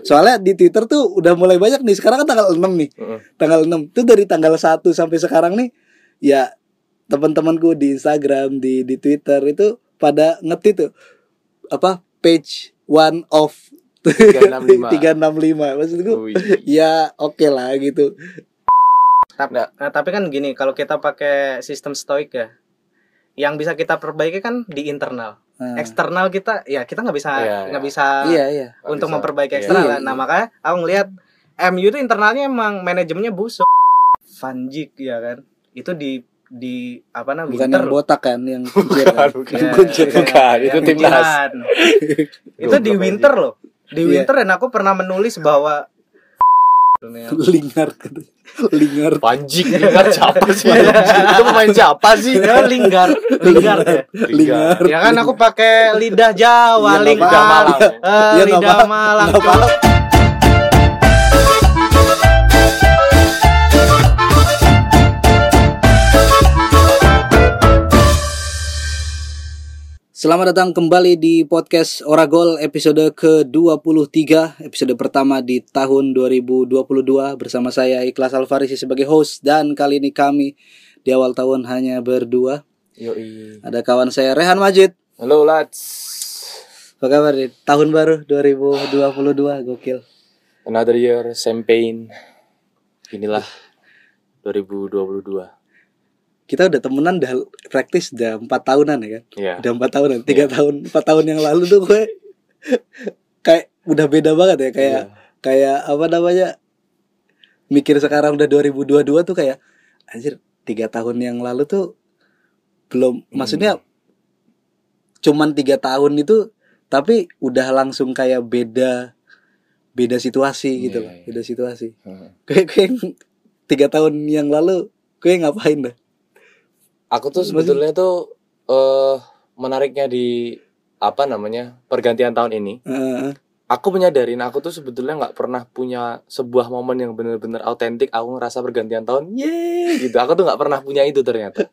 Soalnya di Twitter tuh udah mulai banyak nih. Sekarang kan tanggal 6 nih. Heeh. Tanggal 6. Itu dari tanggal 1 sampai sekarang nih ya teman-temanku di Instagram, di di Twitter itu pada ngetit tuh apa page one of 365. 365 maksudku Wih. ya oke lah gitu Tapi, nah, tapi kan gini, kalau kita pakai sistem stoik ya, yang bisa kita perbaiki kan di internal. Nah, Eksternal kita, ya kita nggak bisa Iya, nggak iya. bisa iya iya untuk Bisa. memperbaiki Iya. eksternal. Iya, kan. Nah iya. makanya aku ngelihat MU itu internalnya emang manajemennya busuk. Van Dijk ya kan, itu di di apa namanya bukan winter yang botak kan yang kuncir kan? Bukan, Ya, Kuncir kan? Bukan, itu yang timnas. itu di winter loh. Di Iya. winter dan aku pernah menulis bahwa lingar gitu. lingar Panjik Lingard siapa sih? itu pemain siapa sih? ya linggar, linggar ya. lingar Ya kan aku pakai lidah Jawa, lingkar, apa-apa. Malang. nggak lidah Malang. Selamat datang kembali di podcast Oragol episode ke-23 Episode pertama di tahun 2022 Bersama saya Ikhlas Alfarisi sebagai host Dan kali ini kami di awal tahun hanya berdua Yoi. Ada kawan saya Rehan Majid Halo lads. Apa kabar nih? Tahun baru 2022 Gokil Another year, same pain. Inilah 2022. Kita udah temenan udah praktis udah 4 tahunan ya kan Iya. Udah 4 tahunan 3 tahun 4 tahun yang lalu tuh gue Kayak udah beda banget ya Kayak Iya. kayak apa namanya mikir sekarang udah 2022 tuh kayak anjir tiga tahun yang lalu tuh belum Hmm. maksudnya cuman tiga tahun itu tapi udah langsung kayak beda beda situasi gitu Iya, loh iya. beda situasi kayak kayak tiga tahun yang lalu kayak ngapain dah Aku tuh sebetulnya tuh eh menariknya di apa namanya pergantian tahun ini. Heeh. Aku menyadarin aku tuh sebetulnya nggak pernah punya sebuah momen yang bener-bener autentik. Aku ngerasa pergantian tahun, yeay gitu. Aku tuh nggak pernah punya itu ternyata.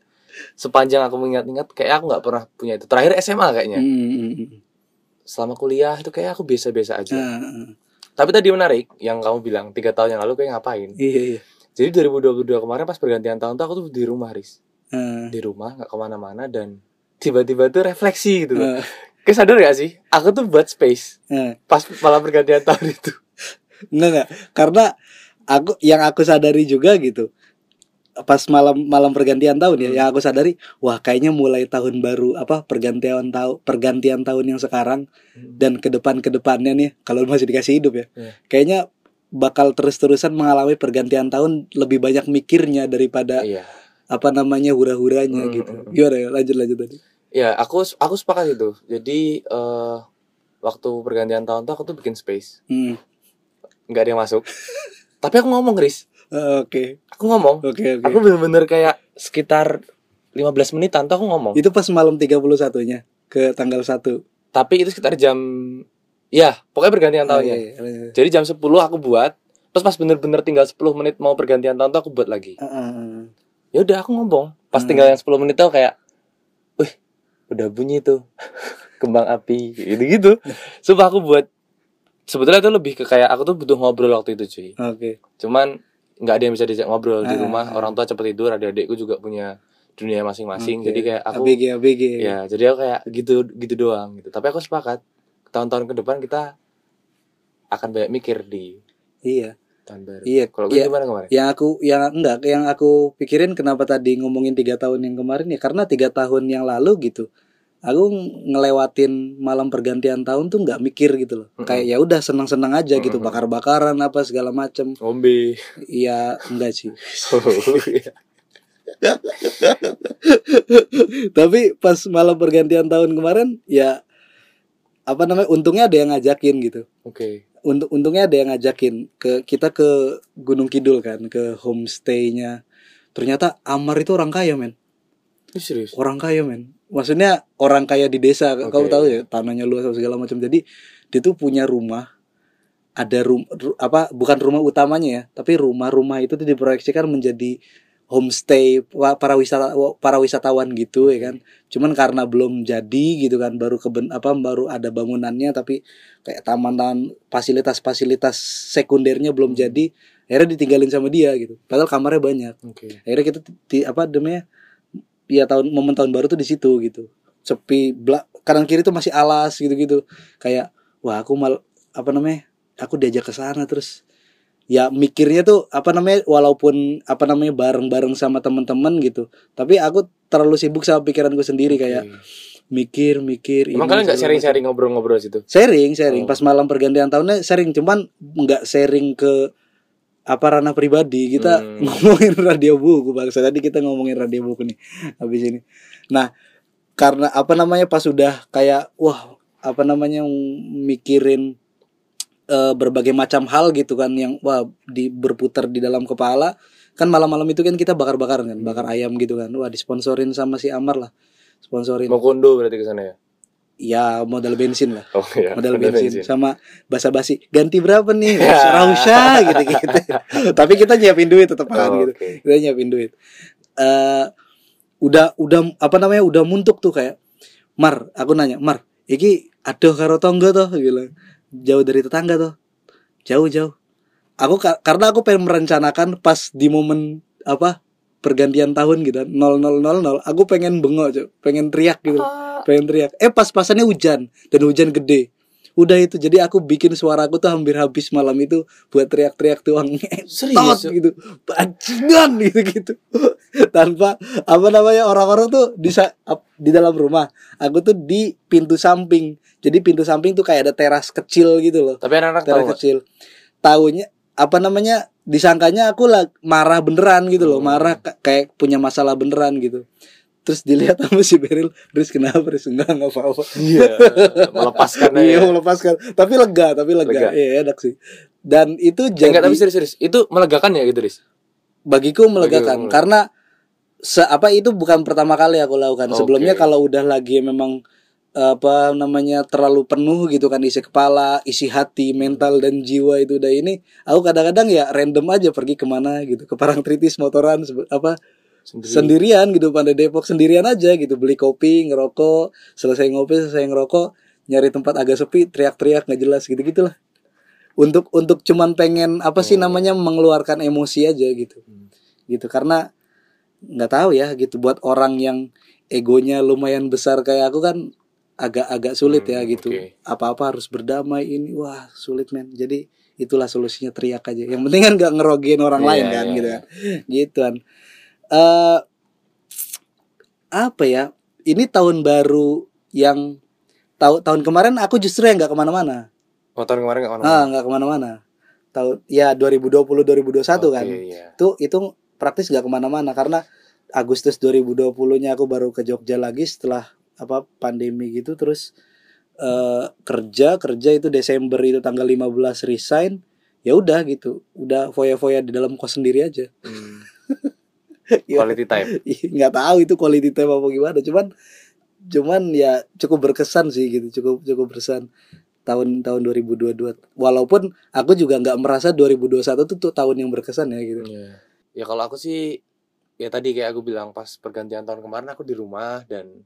Sepanjang aku mengingat-ingat, kayak aku nggak pernah punya itu. Terakhir SMA kayaknya. Hmm, hmm, hmm. Selama kuliah itu kayak aku biasa-biasa aja. Heeh. Tapi tadi menarik yang kamu bilang tiga tahun yang lalu kayak ngapain? iya iya Jadi 2022 kemarin pas pergantian tahun tuh aku tuh di rumah Riz, Di rumah nggak ke mana-mana dan tiba-tiba tuh refleksi gitu loh. Heeh. Kayak sadar gak sih? Aku tuh buat space Heeh. pas malam pergantian tahun itu. Enggak enggak karena aku yang aku sadari juga gitu pas malam malam pergantian tahun ya Hmm. yang aku sadari wah kayaknya mulai tahun baru apa pergantian tahun pergantian tahun yang sekarang dan ke depan ke depannya nih kalau masih dikasih hidup ya Iya. kayaknya bakal terus-terusan mengalami pergantian tahun lebih banyak mikirnya daripada Iya. Apa namanya hura-huranya Hmm, gitu hmm, hmm. gimana ya lanjut lanjut tadi Ya, aku aku sepakat itu. Jadi eh waktu pergantian tahun tuh aku tuh bikin space, Hmm. nggak ada yang masuk. Tapi aku ngomong, Riz. Eh, oke Aku ngomong. oke oke Aku bener-bener kayak sekitar 15 menitan tuh aku ngomong. itu pas malam 31 nya ke tanggal 1 Tapi itu sekitar jam ya, pokoknya pergantian Oh, tahunnya. iya, iya. Jadi jam 10 aku buat, terus pas bener-bener tinggal 10 menit mau pergantian tahun tuh aku buat lagi. Heeh. Ya udah aku ngomong. Pas Hmm. tinggal yang 10 menit tuh kayak wih, udah bunyi tuh kembang api gitu-gitu. Sumpah aku buat sebetulnya itu lebih ke kayak aku tuh butuh ngobrol waktu itu cuy. oke Cuman nggak ada yang bisa diajak ngobrol di Ah. rumah. Orang tua cepet tidur, adik-adikku juga punya dunia masing-masing. Oke. Jadi kayak aku ABG ABG ya, jadi aku kayak gitu gitu doang gitu. Tapi aku sepakat tahun-tahun ke depan kita akan banyak mikir di iya tahun baru. iya Kalau iya. gimana kemarin? yang aku yang enggak yang aku pikirin kenapa tadi ngomongin tiga tahun yang kemarin ya karena tiga tahun yang lalu gitu aku ngelewatin malam pergantian tahun tuh nggak mikir gitu loh Mm-mm. kayak ya udah senang-senang aja gitu Mm-mm. bakar-bakaran apa segala macem Ngombe. iya enggak sih Oh, iya. tapi pas malam pergantian tahun kemarin ya apa namanya untungnya ada yang ngajakin gitu Oke. Untung untungnya ada yang ngajakin ke kita ke Gunung Kidul kan ke homestaynya. Ternyata Amar itu orang kaya men. Serius. orang kaya men. Maksudnya orang kaya di desa Oke. kamu tahu ya tanahnya luas segala macam. Jadi dia tuh punya rumah. Ada rum ru- apa bukan rumah utamanya ya tapi rumah-rumah itu tuh diproyeksikan menjadi homestay para wisata para wisatawan gitu ya kan. Cuman karena belum jadi gitu kan baru keben apa baru ada bangunannya tapi kayak taman-taman fasilitas-fasilitas sekundernya belum jadi akhirnya ditinggalin sama dia gitu. Padahal kamarnya banyak. Oke. akhirnya kita di apa namanya ya tahun momen tahun baru tuh di situ gitu. Sepi belak kanan kiri tuh masih alas gitu gitu kayak wah aku mal apa namanya aku diajak ke sana terus ya mikirnya tuh apa namanya walaupun apa namanya bareng-bareng sama teman-teman gitu. Tapi aku terlalu sibuk sama pikiranku sendiri kayak mikir mikir Emang kalian nggak sharing-sharing ngobrol-ngobrol situ? sharing sharing Oh. pas malam pergantian tahunnya sharing cuman nggak sharing ke apa ranah pribadi. Kita Hmm. ngomongin radio buku bangsa tadi kita ngomongin radio buku nih habis ini. Nah karena apa namanya pas udah kayak wah apa namanya mikirin eh, berbagai macam hal gitu kan yang wah di berputar di dalam kepala. Kan malam-malam itu kan kita bakar-bakar kan bakar ayam gitu kan. Wah disponsorin sama si Amar lah. Sponsorin. Mau kondo berarti ke sana ya? ya modal bensin lah. Oh iya. modal bener bensin sama basa-basi. Ganti berapa nih? Rausha gitu gitu tapi kita nyiapin duit tetap Oh, gitu. Oke. kita nyiapin duit. Eh udah udah apa namanya udah muntuk tuh kayak Mar aku nanya Mar iki aduh karo tonggo toh? Bilang jauh dari tetangga toh jauh jauh. Aku ka- karena aku pengen merencanakan pas di momen apa pergantian tahun gitu. 0000 aku pengen bengok pengen teriak gitu. Pengen teriak. Eh pas-pasannya hujan. Dan hujan gede udah itu jadi aku bikin suaraku tuh hampir habis malam itu buat teriak-teriak tuang Serius? tot gitu. Bajingan gitu gitu. Tanpa apa namanya orang-orang tuh di di dalam rumah aku tuh di pintu samping. Jadi pintu samping tuh kayak ada teras kecil gitu loh. Tapi anak-anak tahu teras nggak? kecil. Tahunya apa namanya disangkanya aku lah marah beneran gitu loh. Hmm. marah ka- kayak punya masalah beneran gitu terus dilihat sama si Beril Riz kenapa Riz enggak enggak apa-apa Iya. Melepaskan iya ya. melepaskan tapi lega tapi lega, Lega. iya enak sih dan itu Eh, jadi Enggak tapi serius-serius. Itu melegakan ya gitu, Riz? bagiku melegakan Bagiku karena se apa itu bukan pertama kali aku lakukan Oke. sebelumnya kalau udah lagi memang apa namanya terlalu penuh gitu kan isi kepala isi hati mental dan jiwa itu udah ini aku kadang-kadang ya random aja pergi ke mana gitu ke Parangtritis motoran apa Sendiri. sendirian gitu pada Depok sendirian aja gitu beli kopi ngerokok selesai ngopi selesai ngerokok nyari tempat agak sepi teriak-teriak nggak jelas gitu gitulah untuk untuk cuman pengen apa sih Oh. namanya mengeluarkan emosi aja gitu Hmm. gitu karena nggak tahu ya gitu buat orang yang egonya lumayan besar kayak aku kan agak-agak sulit ya Hmm, gitu oke. apa-apa harus berdamai ini wah sulit men jadi itulah solusinya teriak aja yang penting kan nggak ngerogein orang Iya, lain kan iya, gitu iya. kan gitu eh apa ya? Ini tahun baru yang tahun tahun kemarin aku justru yang nggak ke mana-mana. Oh, tahun kemarin enggak ah nggak ke mana-mana. Tahun ya 2020 2021 kan. Iya. itu itu praktis nggak ke mana-mana karena Agustus 2020-nya aku baru ke Jogja lagi setelah apa pandemi gitu. Terus eh, kerja kerja itu Desember itu tanggal 15 resign ya udah gitu. Udah foya-foya di dalam kos sendiri aja. Hmm. Ya, Quality time. ih, nggak tahu itu quality time apa gimana cuman cuman ya cukup berkesan sih gitu cukup cukup berkesan tahun tahun 2022 walaupun aku juga nggak merasa 2021 tuh, tuh tahun yang berkesan ya gitu Iya. Ya kalau aku sih ya tadi kayak aku bilang pas pergantian tahun kemarin aku di rumah dan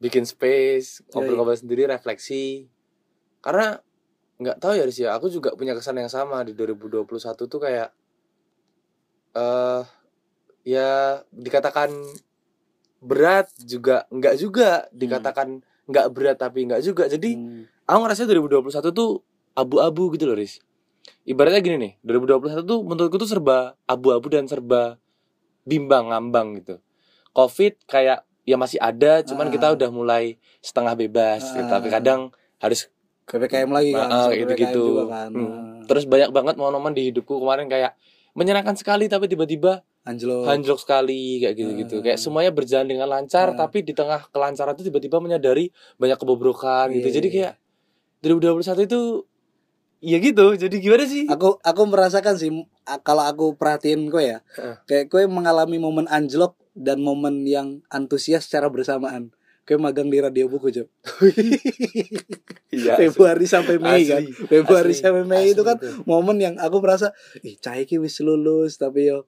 bikin space, Yoi. ngobrol-ngobrol sendiri, refleksi. Karena nggak tahu ya Riz ya, aku juga punya kesan yang sama di 2021 tuh kayak eh ya dikatakan berat juga nggak juga dikatakan nggak berat tapi nggak juga jadi Hmm. aku ngerasa 2021 tuh abu-abu gitu loh Riz ibaratnya gini nih 2021 tuh menurutku tuh serba abu-abu dan serba bimbang ngambang gitu covid kayak ya masih ada cuman Ah. kita udah mulai setengah bebas gitu. Ah. tapi kadang harus PPKM lagi kan Ah, gitu-gitu. PPKM juga kan. Hmm. Ah. terus banyak banget momen-momen di hidupku kemarin kayak menyenangkan sekali tapi tiba-tiba anjlok anjlok sekali kayak gitu-gitu Ah. kayak semuanya berjalan dengan lancar Ah. tapi di tengah kelancaran itu tiba-tiba menyadari banyak kebobrokan gitu Iya, jadi iya. kayak 2021 itu ya gitu jadi gimana sih aku aku merasakan sih kalau aku perhatiin kok ya Heeh. kayak kue mengalami momen anjlok dan momen yang antusias secara bersamaan kue magang di radio buku Cok. Iya, Februari sampai Mei kan Asli, Februari asli, sampai Mei itu asli kan itu. momen yang aku merasa ih cai ki wis lulus tapi yo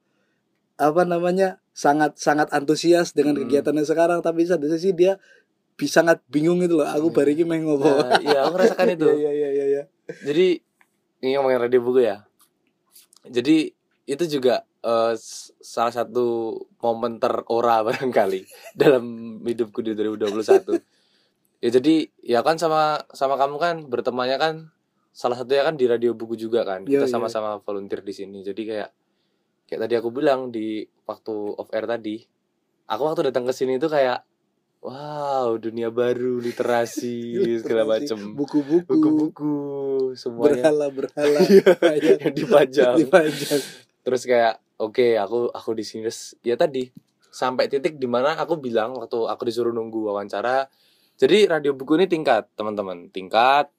apa namanya sangat sangat antusias dengan Hmm. kegiatannya sekarang. Tapi satu sisi dia bisa sangat bingung gitu loh. Aku Iya. bari iki meh ngopo. Nah, iya aku merasakan itu. Iya iya iya iya. Jadi ini ngomongin radio buku ya. Jadi itu juga s- salah satu momen terora barangkali dalam hidupku di 2021 ya jadi ya kan sama sama kamu kan bertemannya kan salah satunya kan di radio buku juga kan. Iya, kita iya. sama-sama volunteer di sini. Jadi kayak kayak tadi aku bilang di waktu off air tadi aku waktu datang ke sini itu kayak wow dunia baru literasi segala macem. Buku-buku. Buku-buku semuanya. Berhala berhala. Yang dipajang. dipajang. Terus kayak oke aku aku di sini. Terus ya tadi sampai titik di mana aku bilang waktu aku disuruh nunggu wawancara jadi radio buku ini tingkat teman-teman. Tingkat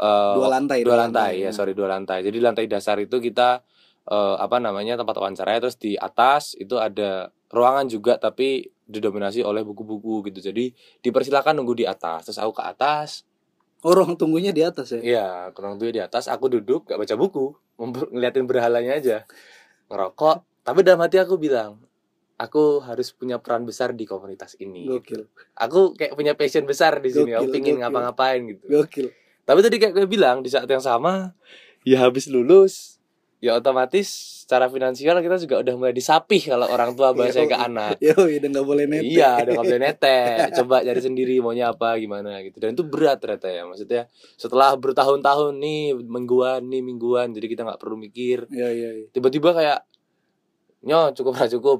eh, dua lantai dua lantai. ya sorry dua lantai. Jadi lantai dasar itu kita eh, apa namanya tempat wawancara terus di atas itu ada ruangan juga tapi didominasi oleh buku-buku gitu. Jadi dipersilakan nunggu di atas. Terus aku ke atas. Oh ruang tunggunya di atas ya? Iya, kurang tuh di atas. Aku duduk gak baca buku, ngeliatin berhalanya aja, ngerokok. Tapi dalam hati aku bilang, aku harus punya peran besar di komunitas ini. gokil. Aku kayak punya passion besar di sini. Aku pingin ngapa-ngapain gitu. gokil. Tapi tadi kayak gue bilang di saat yang sama, ya habis lulus, ya otomatis secara finansial kita juga udah mulai disapih kalau orang tua bahasanya ke anak. yo udah nggak boleh nete Iya, udah nggak boleh netek. Coba cari sendiri maunya apa gimana gitu. Dan itu berat ternyata ya. Maksudnya setelah bertahun-tahun nih mingguan nih mingguan, jadi kita nggak perlu mikir. iya iya iya. Tiba-tiba kayak nyo cukup ra cukup,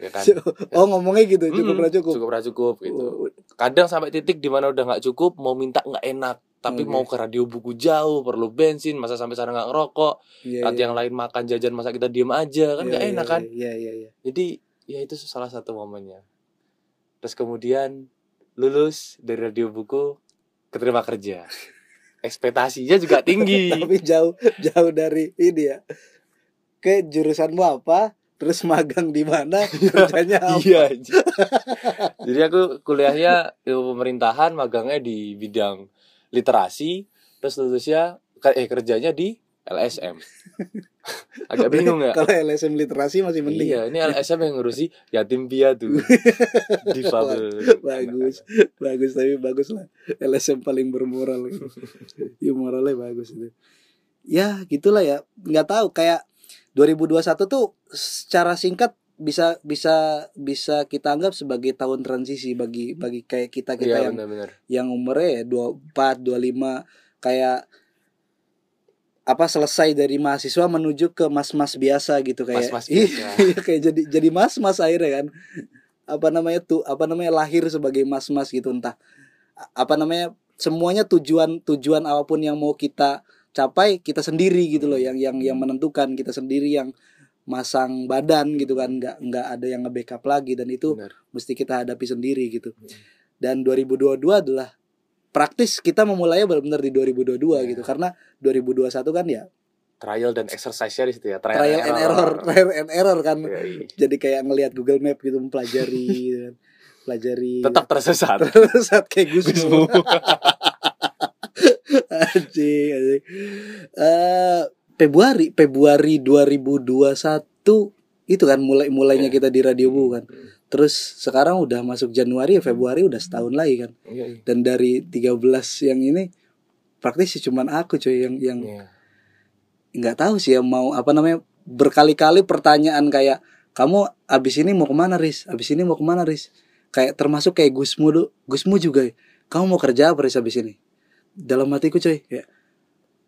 ya kan. oh ngomongnya gitu cukup lah cukup, Cukup ra cukup gitu. Oh, Kadang sampai titik di mana udah nggak cukup, mau minta nggak enak. Tapi Oke. mau ke radio buku jauh, perlu bensin, masa sampai sana nggak ngerokok. iya, Saat iya. yang lain makan jajan, masa kita diem aja kan Iya, nggak iya, enak kan. iya iya iya Jadi ya itu salah satu momennya. Terus kemudian lulus dari radio buku keterima kerja. Ekspektasinya juga tinggi. tapi jauh jauh dari ini ya ke jurusanmu apa terus magang di mana kerjanya apa Iya. Jadi aku kuliahnya ilmu pemerintahan, magangnya di bidang literasi, terus lulusnya eh kerjanya di LSM. Agak bingung ya. kalau LSM literasi masih mending Iya, ini LSM yang ngurusi yatim piatu. Difabel. bagus bagus tapi bagus lah LSM paling bermoral ya moralnya bagus itu ya gitulah ya nggak tahu kayak 2021 tuh secara singkat bisa bisa bisa kita anggap sebagai tahun transisi bagi bagi kayak kita kita Iya, yang benar-benar. yang umurnya ya 24, 25 kayak apa selesai dari mahasiswa menuju ke mas-mas biasa gitu kayak Mas-mas Iya, biasa. kayak jadi jadi mas-mas akhirnya kan apa namanya tuh apa namanya lahir sebagai mas-mas gitu entah apa namanya semuanya tujuan tujuan apa pun yang mau kita capai kita sendiri gitu loh yang yang yang menentukan kita sendiri yang masang badan gitu kan nggak nggak ada yang nge-backup lagi dan itu Benar. mesti kita hadapi sendiri gitu. Dan 2022 adalah praktis kita memulainya benar-benar di 2022 Ya. gitu karena 2021 kan ya Trial dan exercise-nya di situ ya. trial and error, trial and error kan. Yoi. Jadi kayak ngelihat Google Map gitu mempelajari gitu kan. pelajari Tetap tersesat. saat kayak Gusmu. anjing, anjing. Eh, Februari Februari 2021 itu kan mulai mulainya Iya. kita di Radio Bu kan. Terus sekarang udah masuk Januari ya Februari udah setahun lagi kan. Iya, iya. Dan dari 13 yang ini praktis sih cuman aku cuy yang yang Iya. nggak tahu sih ya mau apa namanya berkali-kali pertanyaan kayak kamu abis ini mau ke mana Riz? Abis ini mau ke mana Riz? Kayak termasuk kayak Gusmu Gusmu juga. ya, Kamu mau kerja apa Riz abis ini? Dalam hatiku cuy kayak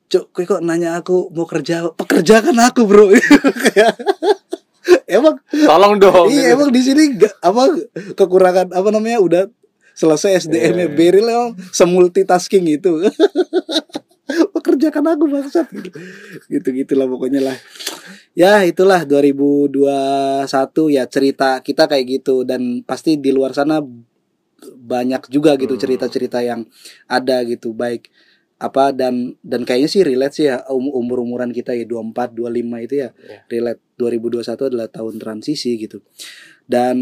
Cuk, kok kok nanya aku mau kerja? Pekerjakan aku, Bro. Emang Tolong dong. iya emang di sini apa kekurangan apa namanya udah selesai SDM-nya Iya. Beril emang semultitasking itu. Pekerjakan aku bangsat gitu gitulah pokoknya lah. Ya itulah 2021 ya cerita kita kayak gitu dan pasti di luar sana banyak juga gitu Hmm. cerita-cerita yang ada gitu baik apa dan dan kayaknya sih relate sih ya umur umuran kita ya 24 25 itu ya Iya. relate 2021 adalah tahun transisi gitu dan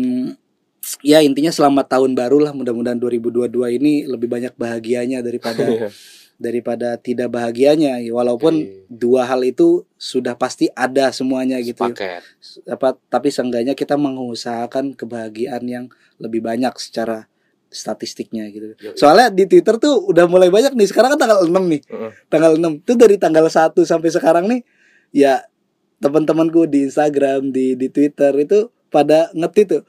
ya intinya selamat tahun baru lah mudah-mudahan 2022 ini lebih banyak bahagianya daripada Iya. daripada tidak bahagianya walaupun Oke. dua hal itu sudah pasti ada semuanya gitu Paket. apa tapi seenggaknya kita mengusahakan kebahagiaan yang lebih banyak secara statistiknya gitu. Yoi. Soalnya di Twitter tuh udah mulai banyak nih. Sekarang kan tanggal 6 nih. Tanggal 6. Itu dari tanggal 1 sampai sekarang nih ya teman-temanku di Instagram, di di Twitter itu pada ngerti tuh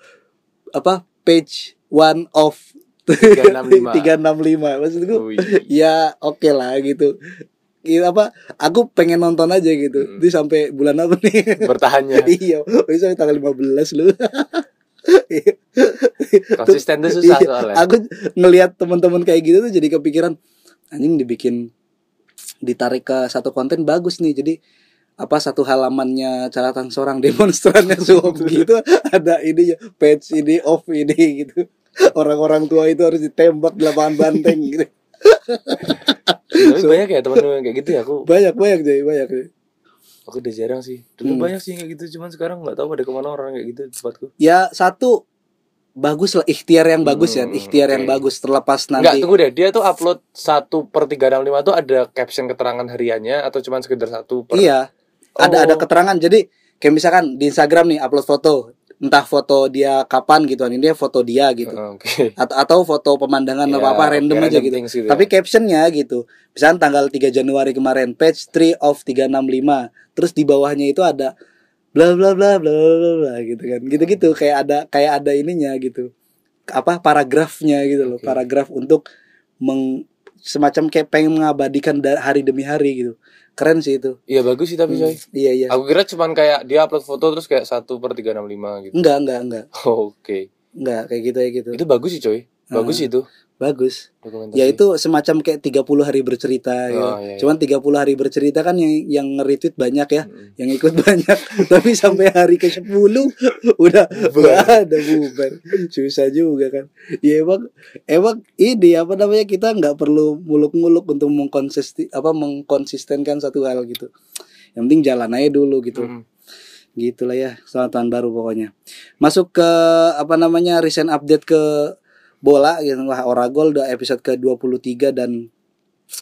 apa page one of 365. 365. Maksudku Wih. ya oke lah gitu. Gitu apa? Aku pengen nonton aja gitu. Hmm. Itu sampai bulan apa nih? Bertahannya. iya, sampai tanggal 15 lu. Konsisten tuh susah Iya, soalnya. Aku ngelihat teman-teman kayak gitu tuh jadi kepikiran anjing dibikin ditarik ke satu konten bagus nih. Jadi apa satu halamannya catatan seorang demonstrannya suap gitu ada ini ya page ini off ini gitu orang-orang tua itu harus ditembak di lapangan banteng gitu Tapi banyak ya teman-teman kayak gitu ya aku banyak banyak jadi banyak Jay. Aku udah jarang sih. Dulu Hmm. banyak sih yang kayak gitu cuman sekarang nggak tahu pada ke mana orang kayak gitu tempatku. ya satu bagus lah ikhtiar yang bagus ya Hmm, ikhtiar yang oke. bagus terlepas Enggak, nanti tunggu deh. Dia tuh upload 1 per 365 tuh ada caption keterangan hariannya atau cuman sekedar satu per Iya. Ada Oh. ada keterangan. Jadi kayak misalkan di Instagram nih upload foto, entah foto dia kapan gitu kan. Ini dia foto dia gitu. Heeh, Oke. Atau atau foto pemandangan Ya, apa apa random oke, aja gitu. gitu Tapi ya. captionnya gitu. Misalkan tanggal 3 Januari kemarin page 3 of 365. Terus di bawahnya itu ada bla bla bla bla bla bla, gitu kan. Gitu-gitu kayak ada kayak ada ininya gitu. Apa paragrafnya gitu loh. Oke. Paragraf untuk meng semacam kayak pengen mengabadikan hari demi hari gitu. Keren sih itu. Iya bagus sih tapi Hmm, coy. Iya iya. Aku kira cuman kayak dia upload foto terus kayak 1 per 365 gitu. Enggak enggak enggak Oh, Oke. enggak kayak gitu ya gitu. Itu bagus sih coy. Bagus sih itu Bagus. dokumentasi. Ya itu semacam kayak 30 hari bercerita gitu. Oh, iya, iya. Cuman 30 hari bercerita kan yang yang nge-retweet banyak ya, Mm-mm. yang ikut banyak. Tapi sampai hari ke 10 udah Bubar. ada bubar. Susah juga kan. Ya emang emang ini apa namanya kita nggak perlu muluk-muluk untuk mengkonsisti apa mengkonsistenkan satu hal gitu. Yang penting jalan aja dulu gitu. Mm. gitulah ya selamat tahun baru pokoknya masuk ke apa namanya recent update ke bola gitu wah Oragol udah episode ke 23 dan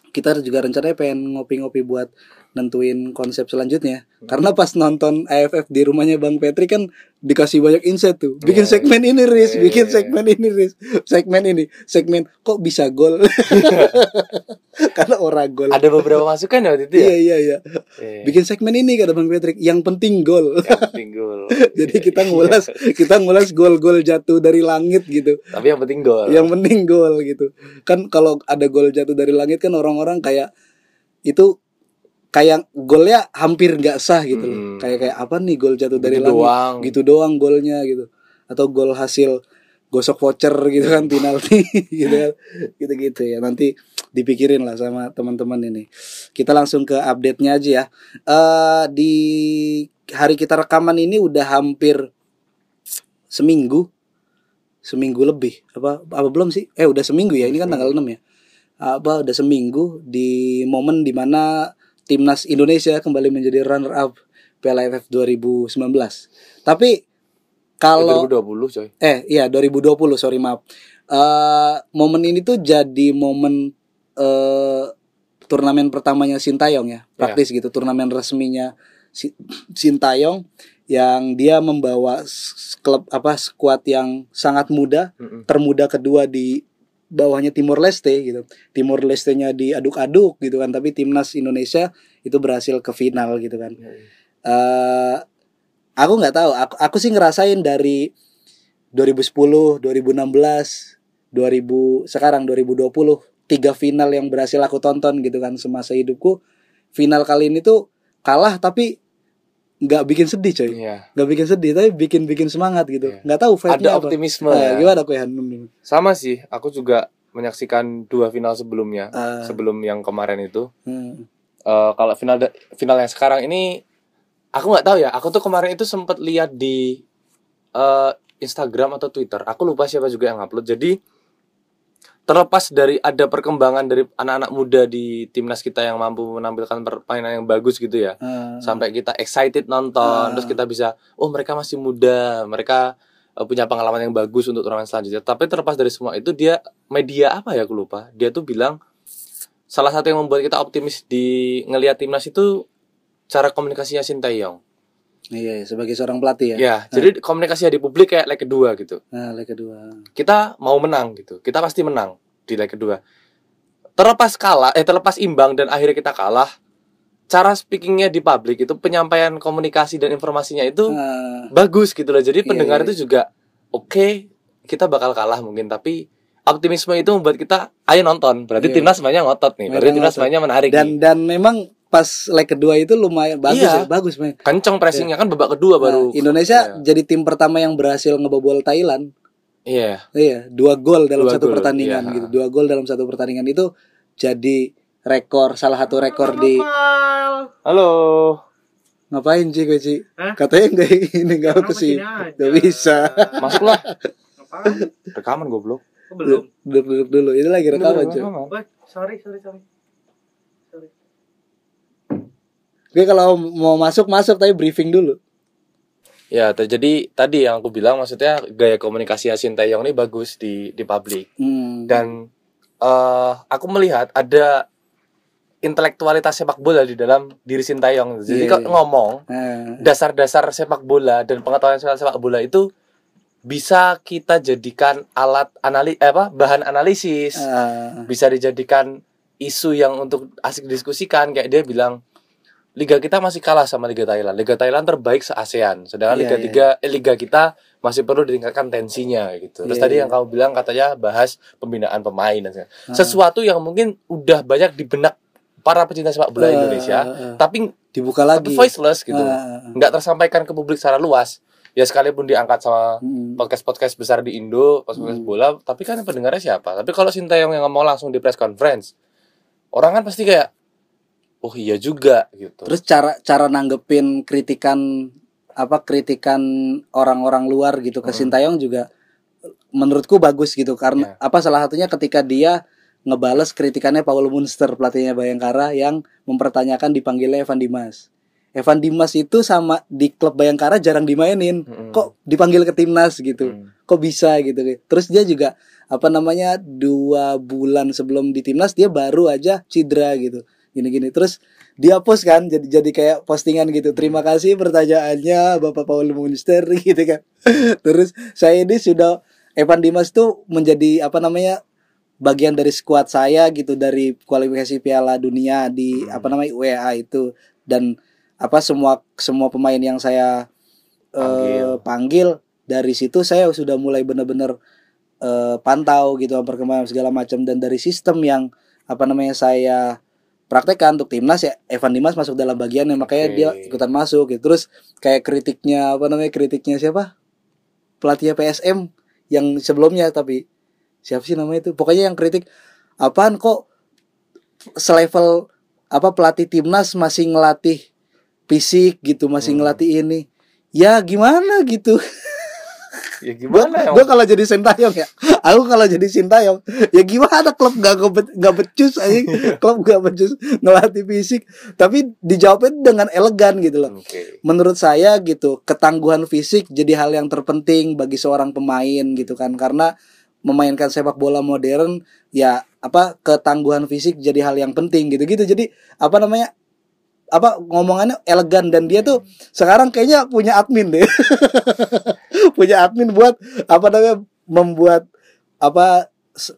kita juga rencananya pengen ngopi-ngopi buat nentuin konsep selanjutnya. Karena pas nonton AFF di rumahnya Bang Petri kan dikasih banyak insight tuh. Bikin Iya, segmen ini Riz. Iya, bikin iya, segmen ini Riz. Segmen ini. Segmen kok bisa gol? Karena Oragol Ada beberapa masukan ya waktu itu ya. iya iya iya. Iya. bikin segmen ini kata Bang Patrick yang penting gol. Yang penting gol. jadi kita Iya. ngulas kita ngulas gol-gol jatuh dari langit gitu. Tapi yang penting gol. yang penting gol gitu. Kan kalau ada gol jatuh dari langit kan orang-orang kayak itu kayak golnya hampir nggak sah gitu loh. Hmm. kayak kayak apa nih gol jatuh dari Gitu langit? doang. gitu doang golnya gitu. Atau gol hasil gosok voucher gitu kan penalti gitu kan. Gitu-gitu ya. Nanti dipikirin lah sama teman-teman ini. Kita langsung ke update-nya aja ya. Eh di hari kita rekaman ini udah hampir seminggu. Seminggu lebih. Apa apa belum sih? Eh udah seminggu ya. Ini kan tanggal 6 ya. Apa udah seminggu di momen di mana timnas Indonesia kembali menjadi runner up Piala AFF 2019 tapi kalau 2020 coy. eh iya 2020 sorry maaf eh momen ini tuh jadi momen eh turnamen pertamanya Sintayong ya praktis gitu turnamen resminya Si- Sintayong yang dia membawa klub apa skuad yang sangat muda Mm-mm. termuda kedua di bawahnya Timor Leste gitu. Timor Leste-nya diaduk-aduk gitu kan, tapi timnas Indonesia itu berhasil ke final gitu kan. eh aku nggak tahu, aku aku sih ngerasain dari 2010, 2016, 2000 sekarang 2020 tiga final yang berhasil aku tonton gitu kan semasa hidupku. Final kali ini tuh kalah tapi nggak bikin sedih coy Iya. nggak bikin sedih tapi bikin bikin semangat gitu Iya. nggak tahu Ada apa. optimisme Eh, ya. gimana kue Hanum Sama sih, aku juga menyaksikan dua final sebelumnya. Ah. Sebelum yang kemarin itu. Hmm. Eh, kalau final final yang sekarang ini aku nggak tahu ya. Aku tuh kemarin itu sempat lihat di eh, Instagram atau Twitter. Aku lupa siapa juga yang upload. Jadi terlepas dari ada perkembangan dari anak-anak muda di timnas kita yang mampu menampilkan permainan yang bagus gitu ya. Ah. Sampai kita excited nonton, Ah. terus kita bisa, oh mereka masih muda, mereka eh, punya pengalaman yang bagus untuk turnamen selanjutnya. Tapi terlepas dari semua itu dia media apa ya aku lupa. Dia tuh bilang salah satu yang membuat kita optimis di ngelihat timnas itu cara komunikasinya Sintayong. Iya, sebagai seorang pelatih ya. Ya, jadi komunikasi di publik kayak leg kedua gitu. Nah, leg kedua. Kita mau menang gitu. Kita pasti menang di leg kedua. Terlepas kalah, eh terlepas imbang dan akhirnya kita kalah, cara speakingnya di publik itu penyampaian komunikasi dan informasinya itu Nah, bagus gitu loh. Jadi Iya, pendengar iya. itu juga oke, kita bakal kalah mungkin tapi optimisme itu membuat kita ayo nonton. Berarti Iya. timnas mainnya ngotot nih. Berarti timnas mainnya menarik dan nih. dan memang pas leg kedua itu lumayan bagus Iya. ya, bagus men. Kenceng pressingnya kan babak kedua baru. Nah, Indonesia jadi tim pertama yang berhasil ngebobol Thailand. Iya. Iya, dua gol dalam Dua satu gol, pertandingan iya. gitu. Dua gol dalam satu pertandingan itu jadi rekor salah satu rekor di Halo. ngapain sih gue sih? Katanya enggak ini enggak ke aja? Enggak bisa. Masuklah. Ngapain? Rekaman goblok. Belum? Duduk duduk dulu. Ini lagi rekaman, cuy. Sorry, sorry. Sorry. Gue kalau mau masuk masuk tapi briefing dulu. Ya, t- jadi tadi yang aku bilang maksudnya gaya komunikasi Sintayong ini bagus di di publik Hmm. dan eh aku melihat ada intelektualitas sepak bola di dalam diri Sintayong. Jadi kalau iya. ngomong Nah, dasar-dasar sepak bola dan pengetahuan soal sepak bola itu bisa kita jadikan alat anali eh, apa bahan analisis, ah, bisa dijadikan isu yang untuk asik diskusikan kayak dia bilang liga kita masih kalah sama liga Thailand. Liga Thailand terbaik se ASEAN, sedangkan Iya, liga iya. tiga eh, liga kita masih perlu ditingkatkan tensinya gitu. Terus Iya, tadi iya. yang kamu bilang katanya bahas pembinaan pemain dan segala- Ah. sesuatu yang mungkin udah banyak di benak para pecinta sepak bola ah, Indonesia, ah, ah. tapi dibuka tapi lagi. voiceless gitu. Ah, ah. nggak tersampaikan ke publik secara luas. Ya sekalipun diangkat sama Hmm. podcast-podcast besar di Indo, podcast Hmm. bola, tapi kan pendengarnya siapa? Tapi kalau Sintayong yang ngomong langsung di press conference, orang kan pasti kayak, oh iya juga gitu. Terus cara cara nanggepin kritikan apa kritikan orang-orang luar gitu ke Hmm. Sintayong juga menurutku bagus gitu karena Ya. apa salah satunya ketika dia ngebales kritikannya Paul Munster pelatihnya Bayangkara yang mempertanyakan dipanggilnya Evan Dimas. Evan Dimas itu sama di klub Bayangkara jarang dimainin. Mm-mm. Kok dipanggil ke timnas gitu? Hmm. Kok bisa gitu? Terus dia juga apa namanya dua bulan sebelum di timnas dia baru aja cedera gitu. Gini-gini. Terus dia post kan jadi jadi kayak postingan gitu. Terima kasih pertanyaannya Bapak Paul Munster gitu kan. Terus saya ini sudah Evan Dimas tuh menjadi apa namanya bagian dari skuad saya gitu dari kualifikasi Piala Dunia di Hmm. apa namanya UEA itu dan apa semua semua pemain yang saya eh, Panggil. panggil dari situ saya sudah mulai benar-benar eh, pantau gitu perkembangan segala macam dan dari sistem yang apa namanya saya praktekkan untuk timnas ya Evan Dimas masuk dalam bagiannya makanya Oke. dia ikutan masuk gitu. Terus kayak kritiknya apa namanya kritiknya siapa? Pelatih PSM yang sebelumnya tapi siapa sih namanya itu? Pokoknya yang kritik apaan kok selevel apa pelatih timnas masih ngelatih fisik gitu masih Hmm. ngelatih ini? Ya gimana gitu Ya gimana ya? gue kalau jadi sintayong ya? Aku kalau jadi sintayong ya gimana klub gak nggak becus aja klub gak becus ngelatih fisik. Tapi dijawabnya dengan elegan gitu loh. Oke. menurut saya gitu ketangguhan fisik jadi hal yang terpenting bagi seorang pemain gitu kan. Karena memainkan sepak bola modern ya apa ketangguhan fisik jadi hal yang penting gitu gitu jadi apa namanya apa ngomongannya elegan dan dia tuh sekarang kayaknya punya admin deh punya admin buat apa namanya membuat apa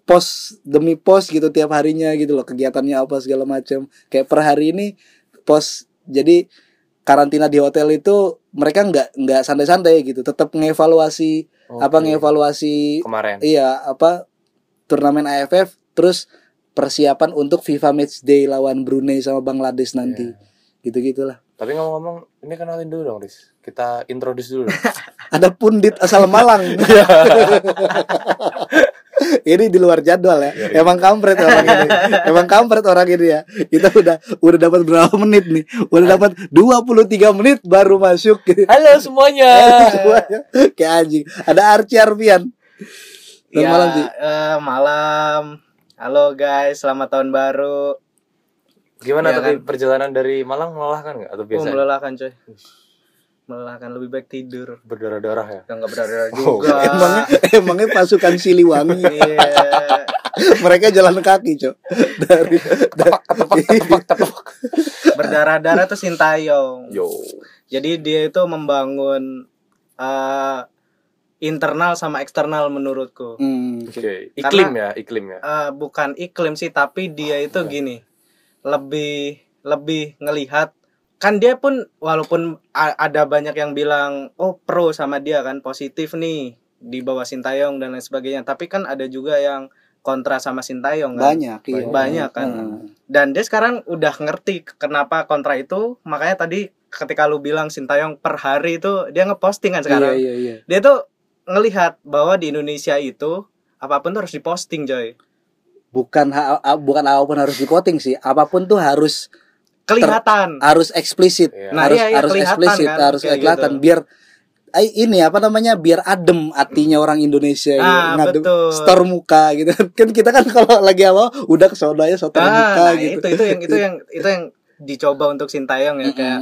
post demi post gitu tiap harinya gitu loh kegiatannya apa segala macam kayak per hari ini post jadi karantina di hotel itu mereka nggak nggak santai-santai gitu tetap ngevaluasi apa Oke. ngevaluasi kemarin? iya apa turnamen AFF terus persiapan untuk FIFA Match Day lawan Brunei sama Bangladesh nanti Iya. Gitu gitulah Tapi ngomong-ngomong, ini kenalin dulu dong, Riz. Kita introduce dulu. dong. ada pundit asal Malang ini di luar jadwal ya Iya, iya. emang kampret orang ini emang kampret orang ini ya kita udah udah dapat berapa menit nih udah dapat 23 menit baru masuk Halo semuanya. Semuanya kayak anjing ada Archie Arfian Selamat Ya, malam, Ci. eh, malam. Halo guys, selamat tahun baru. Gimana Iya tapi kan? perjalanan dari Malang melelahkan nggak atau Oh, biasa? melelahkan coy. Melelahkan lebih baik tidur. Berdarah-darah ya. Yang nggak berdarah Oh, juga. emangnya emangnya pasukan Siliwangi Iya. Mereka jalan kaki, Cok. Dari ketepak. berdarah-darah tuh Sintayong Yo. jadi dia itu membangun eh, internal sama eksternal menurutku Hmm, Oke, iklim ya, iklim ya. Eh, bukan iklim sih tapi dia itu gini lebih lebih ngelihat. Kan dia pun walaupun ada banyak yang bilang oh pro sama dia kan positif nih di bawah Sintayong dan lain sebagainya. Tapi kan ada juga yang kontra sama Sintayong kan. Banyak, iya. banyak kan. Hmm. dan dia sekarang udah ngerti kenapa kontra itu. Makanya tadi ketika lu bilang Sintayong per hari itu dia ngeposting kan sekarang. Iya, iya, iya. dia tuh ngelihat bahwa di Indonesia itu apa pun tuh harus diposting coy Bukan ha- a- bukan apa pun harus dipoting sih. Apa pun tuh harus kelihatan harus eksplisit. Iya. Nah, harus iya, iya, harus eksplisit, kan, harus kayak kelihatan gitu. biar ini apa namanya? biar adem hatinya orang Indonesia gitu. Ah, ngadem betul. store muka gitu. Kan kita kan kalau lagi apa udah ke sono aja store ah, muka nah, gitu. itu itu yang itu yang itu yang dicoba untuk Sintayong ya kayak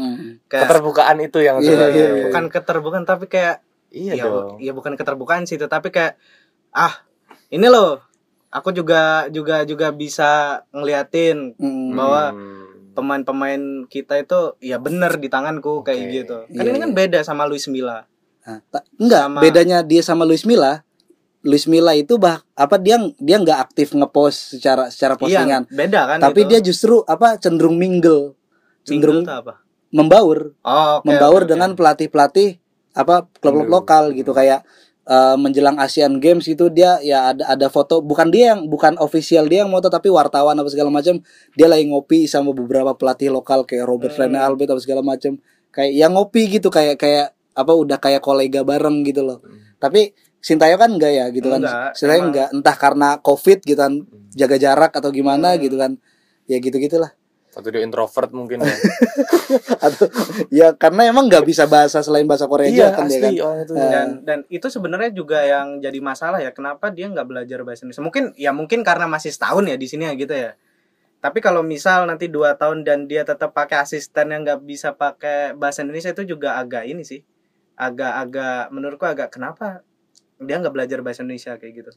kayak Keterbukaan itu yang Iya, sebenarnya. iya, iya. bukan keterbukaan tapi kayak Iya ya, dong. ya bukan keterbukaan sih itu tapi kayak ah ini loh aku juga juga juga bisa ngeliatin Mm-mm. bahwa Hmm. pemain-pemain kita itu ya bener di tanganku kayak Oke. gitu kan Iya, ini kan iya. beda sama Luis Milla Nah, enggak, Sama- bedanya dia sama Luis Milla. Luis Milla itu bah apa dia dia nggak aktif ngepost secara secara postingan. iya beda kan tapi itu. dia justru apa cenderung mingle, cenderung Mingle apa membaur, oh, oke, membaur oke. dengan pelatih-pelatih apa klub-klub lokal gitu kayak eh, menjelang Asian Games itu dia ya ada ada foto bukan dia yang bukan official dia yang moto tapi wartawan apa segala macam dia lagi ngopi sama beberapa pelatih lokal kayak Robert Hmm. Rene Albert apa segala macam. Kayak yang ngopi gitu kayak kayak apa udah kayak kolega bareng gitu loh. Tapi Sintayong kan enggak ya gitu kan? Enggak, Sintayong emang. enggak entah karena covid gitu kan jaga jarak atau gimana Hmm. gitu kan. Ya gitu gitulah Atau dia introvert mungkin ya. atau ya karena emang nggak bisa bahasa selain bahasa Korea iya, aja kan dia kan asli orang itu. Eh, dan dan itu sebenarnya juga yang jadi masalah ya kenapa dia nggak belajar bahasa Indonesia mungkin ya mungkin karena masih setahun ya di sini ya gitu ya tapi kalau misal nanti dua tahun dan dia tetap pakai asisten yang nggak bisa pakai bahasa Indonesia itu juga agak ini sih agak-agak menurutku agak kenapa dia nggak belajar bahasa Indonesia kayak gitu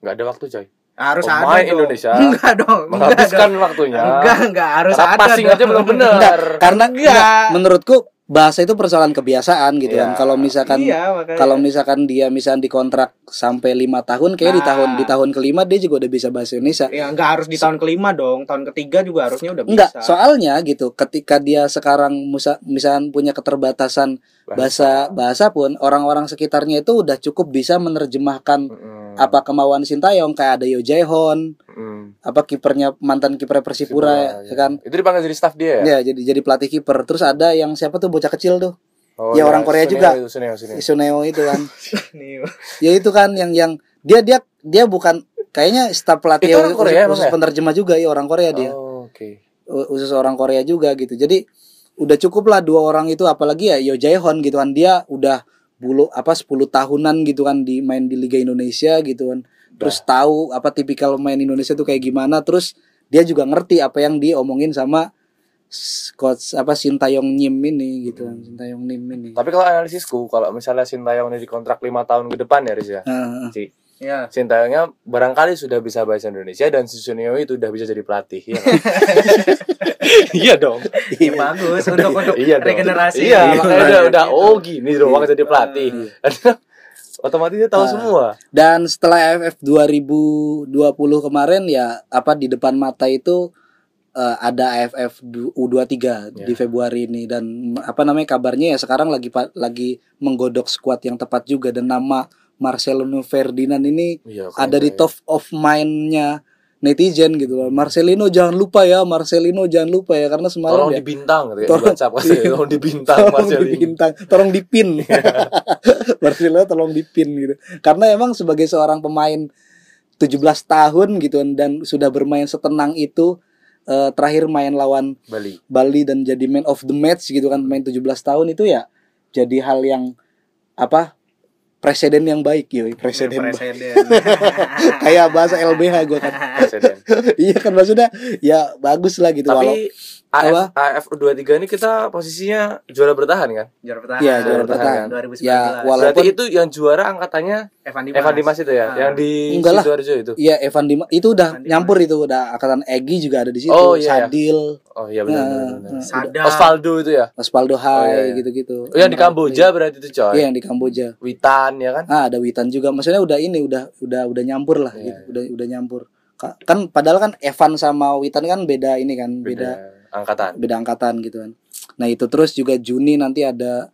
Nggak ada waktu coy. Harus Pemain ada dong. Indonesia enggak dong enggak Menghabiskan dong. waktunya. enggak enggak harus Karena ada passing dong. aja belum benar. Enggak, karena Enggak. enggak, menurutku bahasa itu persoalan kebiasaan gitu kan. Iya. Kalau misalkan iya makanya kalau misalkan dia misalkan dikontrak sampai lima tahun, kayak di Nah. tahun di tahun kelima dia juga udah bisa bahasa Indonesia. ya nggak harus di tahun kelima dong tahun ketiga juga harusnya udah Enggak, bisa soalnya gitu, ketika dia sekarang musa, misalkan punya keterbatasan bahasa bahasa pun orang-orang sekitarnya itu udah cukup bisa menerjemahkan Mm-mm. apa kemauan Sintayong kayak ada Yo Jae-hon, Mm. apa kipernya mantan kiper Persipura ya kan. Itu dipanggil jadi staff dia ya? Ya, jadi jadi pelatih kiper. Terus ada yang siapa tuh bocah kecil tuh? Oh, Ya, orang Korea Suneo juga. Suneo, Suneo. Isuneo itu kan. ya itu kan yang yang dia dia dia bukan kayaknya staf pelatih Itu orang khusus- Korea emang khusus ya? penerjemah juga ya orang Korea dia Oh, oke. U- khusus orang Korea juga gitu jadi udah cukup lah dua orang itu apalagi ya Yo Jae-hon gitu kan. Dia udah bulu apa 10 tahunan gitu kan di main di Liga Indonesia gitu kan. Terus tahu apa tipikal main Indonesia tuh kayak gimana. Terus dia juga ngerti apa yang diomongin sama coach apa Sintayong Nyim ini gitu kan. Sintayong Nim ini. Tapi kalau analisisku, kalau misalnya Sintayong ini dikontrak lima tahun ke depan ya, Riz ya. Heeh. Si ya Sintayongnya barangkali sudah bisa bahasa Indonesia dan si Suneo itu udah bisa jadi pelatih. Iya, nggak? iya dong. Iya bagus untuk untuk Iya dong. regenerasi. Iya, makanya udah, udah oh gini doang jadi pelatih. Otomatis dia tahu Ah. semua. Dan setelah AFF 2020 kemarin ya apa di depan mata itu eh, ada AFF du- U23 di Ya. Februari ini dan apa namanya kabarnya ya sekarang lagi lagi menggodok skuad yang tepat juga dan nama Marcelo Ferdinand ini Iya, ada di top of mind-nya netizen gitu loh. Marcelino jangan lupa ya, Marcelino jangan lupa ya karena semalam Tolong ya dibintang gitu ya, Tolong- dibaca pasti. Tolong dibintang tolong Marcelino. dibintang, tolong dipin. Marcelo tolong dipin gitu. Karena emang sebagai seorang pemain 17 tahun gitu dan sudah bermain setenang itu eh, terakhir main lawan Bali. Bali dan jadi man of the match gitu kan main 17 tahun itu ya jadi hal yang apa presiden yang baik yoi presiden. Presiden. kayak bahasa LBH gue kan iya kan maksudnya ya bagus lah gitu walau AF, AF U23 ini kita posisinya juara bertahan kan? Juara bertahan. Iya, juara bertahan. 2019. Ya, walau- Berarti Walaupun- itu yang juara angkatannya Evan Dimas. Evan Dimas itu ya, Ah. yang di Enggak lah. Sidoarjo itu. Iya Evan Dimas itu udah Evan Dimas. nyampur itu udah angkatan Egi juga ada di situ Oh, iya, iya. Sadil Oh iya benar Nah, benar. benar. nah. Sada. Osvaldo itu ya. Osvaldo Hai Oh, iya, iya. gitu-gitu Oh, yang di Kamboja berarti itu coy. iya yang di Kamboja Witan ya kan? ah ada Witan juga maksudnya udah ini udah udah udah nyampur lah Iya, gitu udah udah nyampur Ka- kan padahal kan Evan sama Witan kan beda ini kan beda Beda angkatan. beda angkatan gitu kan nah itu terus juga Juni nanti ada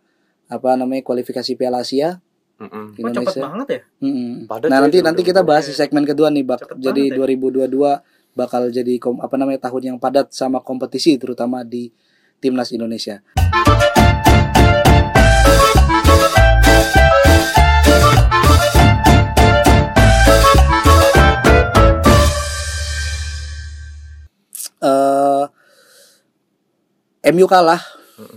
apa namanya kualifikasi Piala Asia Mm-mm. di Oh, cepet Indonesia banget ya? Mm-mm. Padat Nah ya nanti nanti kita bahas di segmen kedua nih bak. Cepet Jadi banget 2022 bakal jadi kom, apa namanya tahun yang padat sama kompetisi terutama di timnas Indonesia. MU kalah,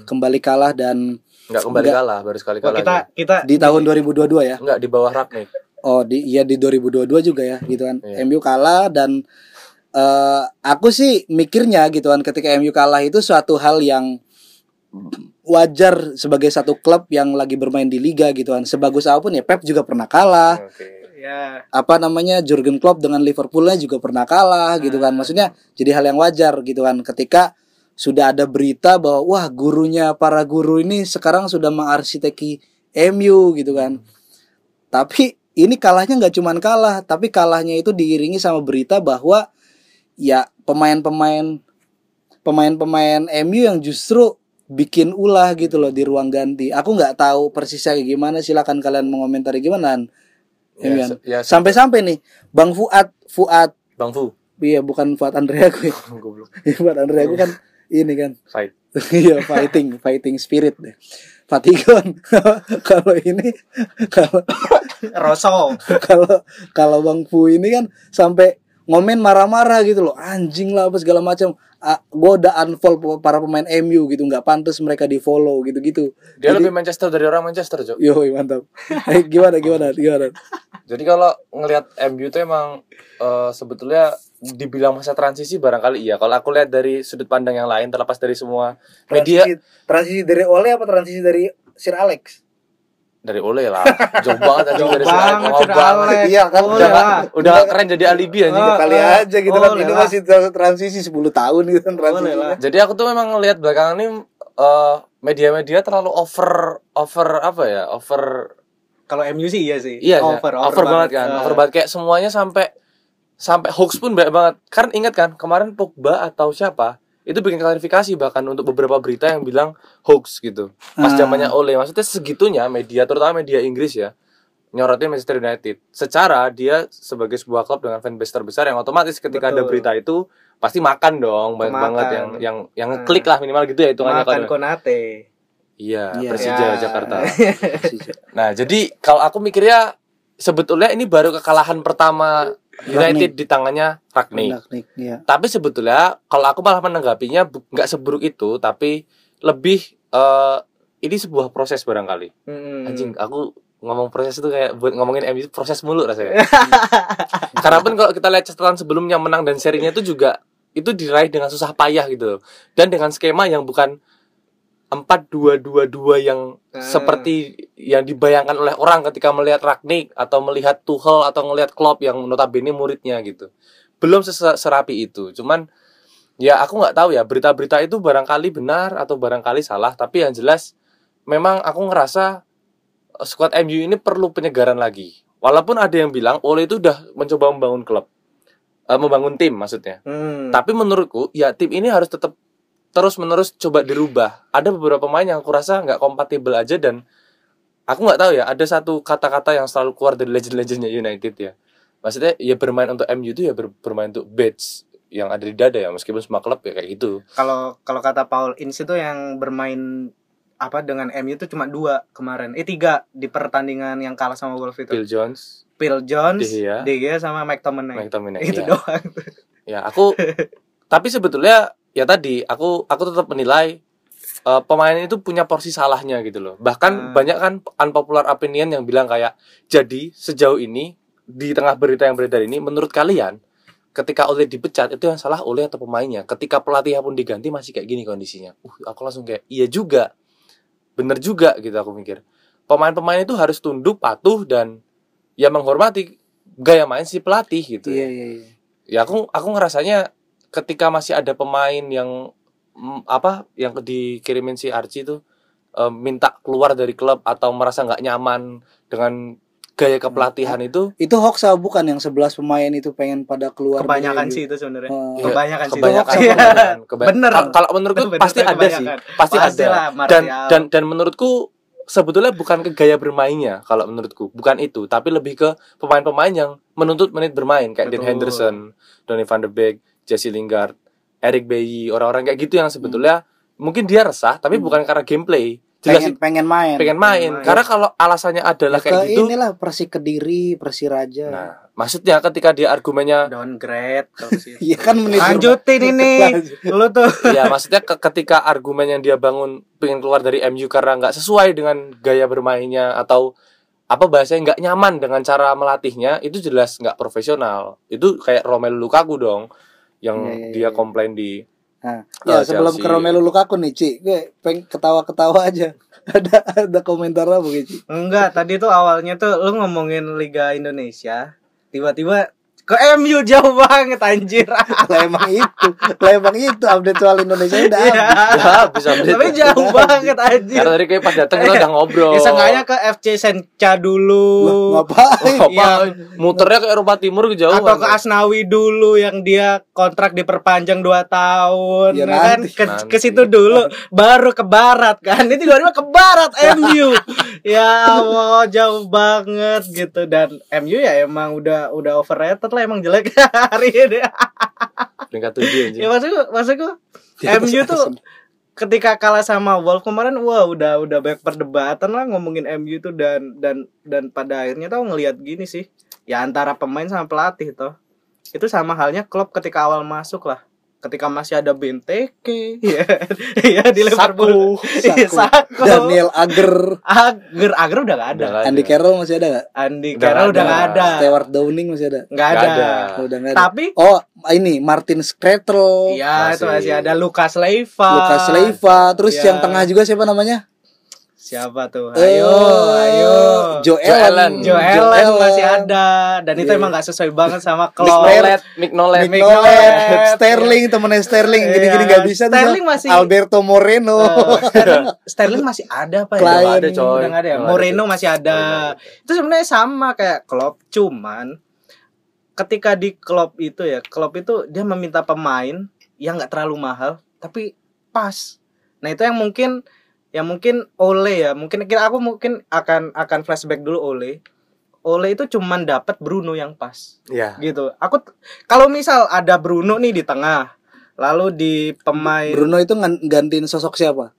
kembali kalah dan Enggak kembali Enggak. kalah, baru sekali Oh, kalah. kita aja. kita di tahun 2022 ya. Enggak di bawah Ragnik. Oh, di iya di 2022 juga ya, gitu kan. Iya. MU kalah dan eh aku sih mikirnya gitu kan ketika MU kalah itu suatu hal yang wajar sebagai satu klub yang lagi bermain di liga gitu kan. Sebagus apa pun ya Pep juga pernah kalah. Oke. ya Apa namanya Jurgen Klopp dengan Liverpoolnya juga pernah kalah gitu kan. Maksudnya jadi hal yang wajar gitu kan ketika sudah ada berita bahwa wah gurunya para guru ini sekarang sudah mengarsiteki MU gitu kan. Tapi ini kalahnya nggak cuman kalah, tapi kalahnya itu diiringi sama berita bahwa ya pemain-pemain pemain-pemain MU yang justru bikin ulah gitu loh di ruang ganti. Aku nggak tahu persisnya kayak gimana, silakan kalian mengomentari gimana. Ya, Iya. ya, se- Sampai-sampai nih, Bang Fuad, Fuad, Bang Fu. iya bukan Fuad Andrea gue. Goblok. Fuad Andrea gue kan ini kan Fight. Iya fighting, fighting spirit deh. Fatigon. kalau ini kalau Rosso kalau kalau Bang Fu ini kan sampai ngomen marah-marah gitu loh. Anjing lah apa segala macam. Ah, gue udah unfollow para pemain MU gitu, nggak pantas mereka di follow gitu-gitu. Dia Jadi- lebih Manchester dari orang Manchester, Cok. Yo mantap. Eh, gimana gimana gimana? Jadi kalau ngelihat MU itu emang eh, sebetulnya dibilang masa transisi barangkali iya. Kalau aku lihat dari sudut pandang yang lain terlepas dari semua media transisi dari Ole apa transisi dari Sir Alex? dari Ole lah. Jauh banget anjing Jauh dari banget, sana. Mau Sir banget. Alex. Iya kan, Udah lah. udah nggak keren jadi alibi anjing. Ah, kali ah. aja gitu kan ini lah. masih transisi 10 tahun gitu kan transisi. Jadi aku tuh memang ngelihat belakangan ini eh, media-media terlalu over over apa ya? Over Kalau MU sih iya sih. Iya, over, over, banget kan, Ah. over banget kayak semuanya sampai sampai hoax pun banyak banget. Kan ingat kan kemarin Pogba atau siapa itu bikin klarifikasi bahkan untuk beberapa berita yang bilang hoax gitu. Pas Ah. zamannya Ole, maksudnya segitunya media terutama media Inggris ya nyorotin Manchester United. Secara dia sebagai sebuah klub dengan fanbase terbesar yang otomatis ketika ada Betul. berita itu pasti makan dong banyak Makan. banget yang yang yang Ah. klik lah minimal gitu ya hitungannya Makan kan. Konate. Iya, Iya. Persija Ya. Jakarta. Nah, jadi kalau aku mikirnya sebetulnya ini baru kekalahan pertama United di tangannya Ragnik. Ragnik, iya. Tapi sebetulnya kalau aku malah menanggapinya nggak seburuk itu, tapi lebih eh, ini sebuah proses barangkali. Hmm. Anjing, aku ngomong proses itu kayak buat ngomongin MU proses mulu rasanya. Karena pun kalau kita lihat catatan sebelumnya menang dan serinya itu juga itu diraih dengan susah payah gitu loh. Dan dengan skema yang bukan 4-2-2-2 yang Ah. seperti yang dibayangkan oleh orang ketika melihat Ragnik atau melihat Tuchel atau melihat Klopp yang notabene muridnya gitu. Belum serapi itu. Cuman ya aku nggak tahu ya berita-berita itu barangkali benar atau barangkali salah, tapi yang jelas memang aku ngerasa eh, squad MU ini perlu penyegaran lagi. Walaupun ada yang bilang Ole itu udah mencoba membangun klub. Eh, membangun tim maksudnya. Hmm. Tapi menurutku ya tim ini harus tetap terus menerus coba dirubah. Ada beberapa pemain yang aku rasa nggak kompatibel aja dan aku nggak tahu ya. Ada satu kata-kata yang selalu keluar dari legend-legendnya United ya. Maksudnya ya bermain untuk MU itu ya ber- bermain untuk badge yang ada di dada ya. Meskipun semua klub ya kayak gitu. kalau kalau kata Paul Ince itu yang bermain apa dengan MU itu cuma dua kemarin eh tiga di pertandingan yang kalah sama Wolves itu Phil Jones, Phil Jones, De Gea. De Gea sama McTominay McTominay. itu ya. doang Ya aku tapi sebetulnya ya tadi aku aku tetap menilai eh, pemain itu punya porsi salahnya gitu loh. Bahkan Hmm. banyak kan unpopular opinion yang bilang kayak jadi sejauh ini di tengah berita yang beredar ini menurut kalian ketika Ole dipecat itu yang salah Ole atau pemainnya. Ketika pelatih pun diganti masih kayak gini kondisinya. Uh, aku langsung kayak iya juga. Bener juga gitu aku mikir. Pemain-pemain itu harus tunduk, patuh dan ya menghormati gaya main si pelatih gitu. Iya iya iya. Ya aku aku ngerasanya ketika masih ada pemain yang mm, apa yang dikirimin si Archie itu eh, minta keluar dari klub atau merasa nggak nyaman dengan gaya kepelatihan itu Itu hoax apa bukan? Yang 11 pemain itu pengen pada keluar kebanyakan dari- sih itu sebenarnya. Iya, kebanyakan sih kebanyakan Iya. kebanyakan, kebany- Bener. Kal- kalau menurutku Bener, pasti ada sih. pasti Pastilah, ada. Martial. dan dan dan menurutku sebetulnya bukan ke gaya bermainnya kalau menurutku. Bukan itu tapi lebih ke pemain-pemain yang menuntut menit bermain kayak Dean Betul. Henderson, Donny van de Beek, Jesse Lingard, Eric Bailly orang-orang kayak gitu yang sebetulnya mungkin dia resah tapi Hmm. bukan karena gameplay jelas pengen pengen main. pengen main Pengen main. karena kalau alasannya adalah Ya, kayak gitu inilah Persi Kediri, Persi Raja. nah maksudnya ketika dia argumennya downgrade. Iya kan menit lanjutin ini lu tuh ya maksudnya ke- ketika argumen yang dia bangun pengen keluar dari MU karena nggak sesuai dengan gaya bermainnya atau apa bahasanya nggak nyaman dengan cara melatihnya itu jelas nggak profesional itu kayak Romelu Lukaku dong yang Iya, iya, dia iya. komplain di Nah, ya Oh, sebelum Chelsea. ke Romelu Lukaku nih, Ci. Gue pengen ketawa-ketawa aja. ada ada komentar apa gitu, Ci? enggak tadi tuh awalnya tuh lu ngomongin Liga Indonesia tiba-tiba ke MU jauh banget anjir Lah emang itu. Lah emang itu update soal Indonesia udah Iya. habis. ya bisa update. tapi jauh banget anjir karena tadi kayak pas datang kita udah ngobrol ya seenggaknya ke FC Senca dulu ngapain? Oh, apa muternya ke Eropa Timur kejauhan atau ke Asnawi dulu yang dia kontrak diperpanjang 2 tahun Ya, ya kan nanti. ke, Nanti. ke situ dulu baru ke barat kan ini tiba-tiba ke barat MU ya Allah jauh banget gitu dan MU ya emang udah udah overrated lah emang jelek hari ini. Peringkat tujuh anjing. ya maksudku maksudku MU tuh ketika kalah sama Wolf kemarin wah udah udah banyak perdebatan lah ngomongin MU tuh dan dan dan pada akhirnya tau ngelihat gini sih. Ya antara pemain sama pelatih toh. Itu sama halnya Klopp ketika awal masuk lah ketika masih ada Benteke ya ya di Liverpool Iya, Saku. Saku. Daniel Ager, Ager Ager udah gak ada Udah Andy Carroll masih ada gak? Andy Udah Carroll nggak udah ada. gak ada Stewart Downing masih ada? nggak Nggak ada. ada. Oh, udah nggak ada. tapi Oh, ini Martin Skretel, ya itu masih. ada Lukas Leiva Lucas Leiva, terus Ya. yang tengah juga siapa namanya? Siapa tuh Eh, ayo ayo Joe Joe Allen. Allen. Joe Allen masih ada dan itu Iya. emang gak sesuai banget sama Klopp. Nolet Nick Nolet, Nolet. Sterling temennya Sterling Iya. gini-gini nggak bisa tuh Sterling sama masih- Alberto Moreno Eh, Sterling, Sterling masih ada apa ya? Ada coy nggak ada ya? Moreno masih ada. Ada. Itu sebenarnya sama kayak Klopp, cuman ketika di Klopp itu ya, Klopp itu dia meminta pemain yang nggak terlalu mahal tapi pas. Nah, itu yang mungkin yang mungkin Ole ya, mungkin kira aku mungkin akan akan flashback dulu Ole. Ole itu cuman dapat Bruno yang pas ya gitu. Aku kalau misal ada Bruno nih di tengah, lalu di pemain Bruno itu gantiin sosok siapa?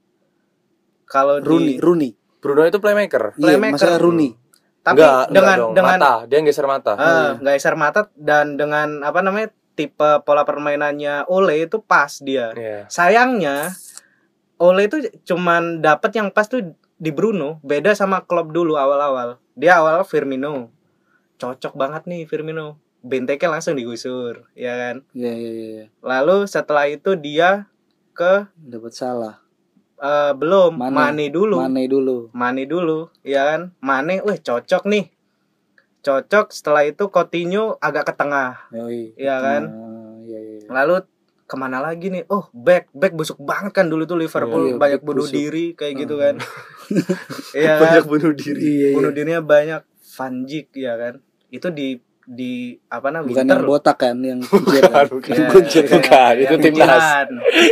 kalau Rooney, di Rooney. Bruno itu playmaker Iya, Playmaker. masalah Rooney. tapi enggak, enggak dengan dong. dengan mata dia yang geser mata eh, nggak geser mata dan dengan apa namanya tipe pola permainannya Ole itu pas dia. Iya. Sayangnya Ole itu cuman dapat yang pas tuh di Bruno, beda sama Klopp dulu awal-awal. Dia awal Firmino. Cocok banget nih Firmino. Benteke langsung digusur, ya kan. Iya, iya, iya. Lalu setelah itu dia ke Dapat salah. eh, belum Mane. Mane dulu. Mane dulu. Mane dulu, ya kan? Mane, weh cocok nih. Cocok. Setelah itu Coutinho agak ke tengah. Yoi. Iya kan? Iya, iya. iya. Lalu ke mana lagi nih? Oh, back, back busuk banget kan dulu tuh Liverpool Iya, iya, banyak bunuh busuk. diri kayak gitu kan. Iya kan? banyak bunuh diri Iya, iya. Bunuh dirinya banyak. Van Dijk ya kan? Itu di di apa namanya? Bukan Winter yang botak kan, yang kuncir kan. Bukan, Iya, Kuncir kan. Bukan, yang itu timnas.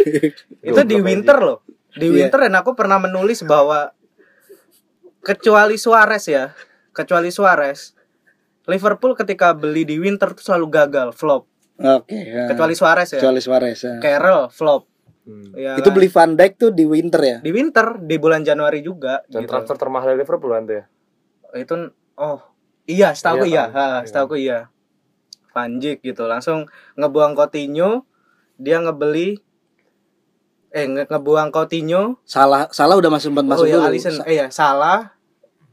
itu di winter loh. Di Iya. winter dan aku pernah menulis bahwa kecuali Suarez ya, kecuali Suarez, Liverpool ketika beli di winter tuh selalu gagal, flop. Oke. ya. Kecuali Suarez ya. Kecuali Suarez. ya. Carroll flop. Hmm. Ya Itu kan? beli Van Dijk tuh di winter ya. di winter di bulan Januari juga dan gitu. transfer termahal dari Liverpool kan tuh ya itu oh iya setahu Iya, iya, kan? ha, setahu iya Van Dijk gitu langsung ngebuang Coutinho dia ngebeli eh nge ngebuang Coutinho Salah salah udah masuk sempat masuk oh ya dulu. Alisson eh ya salah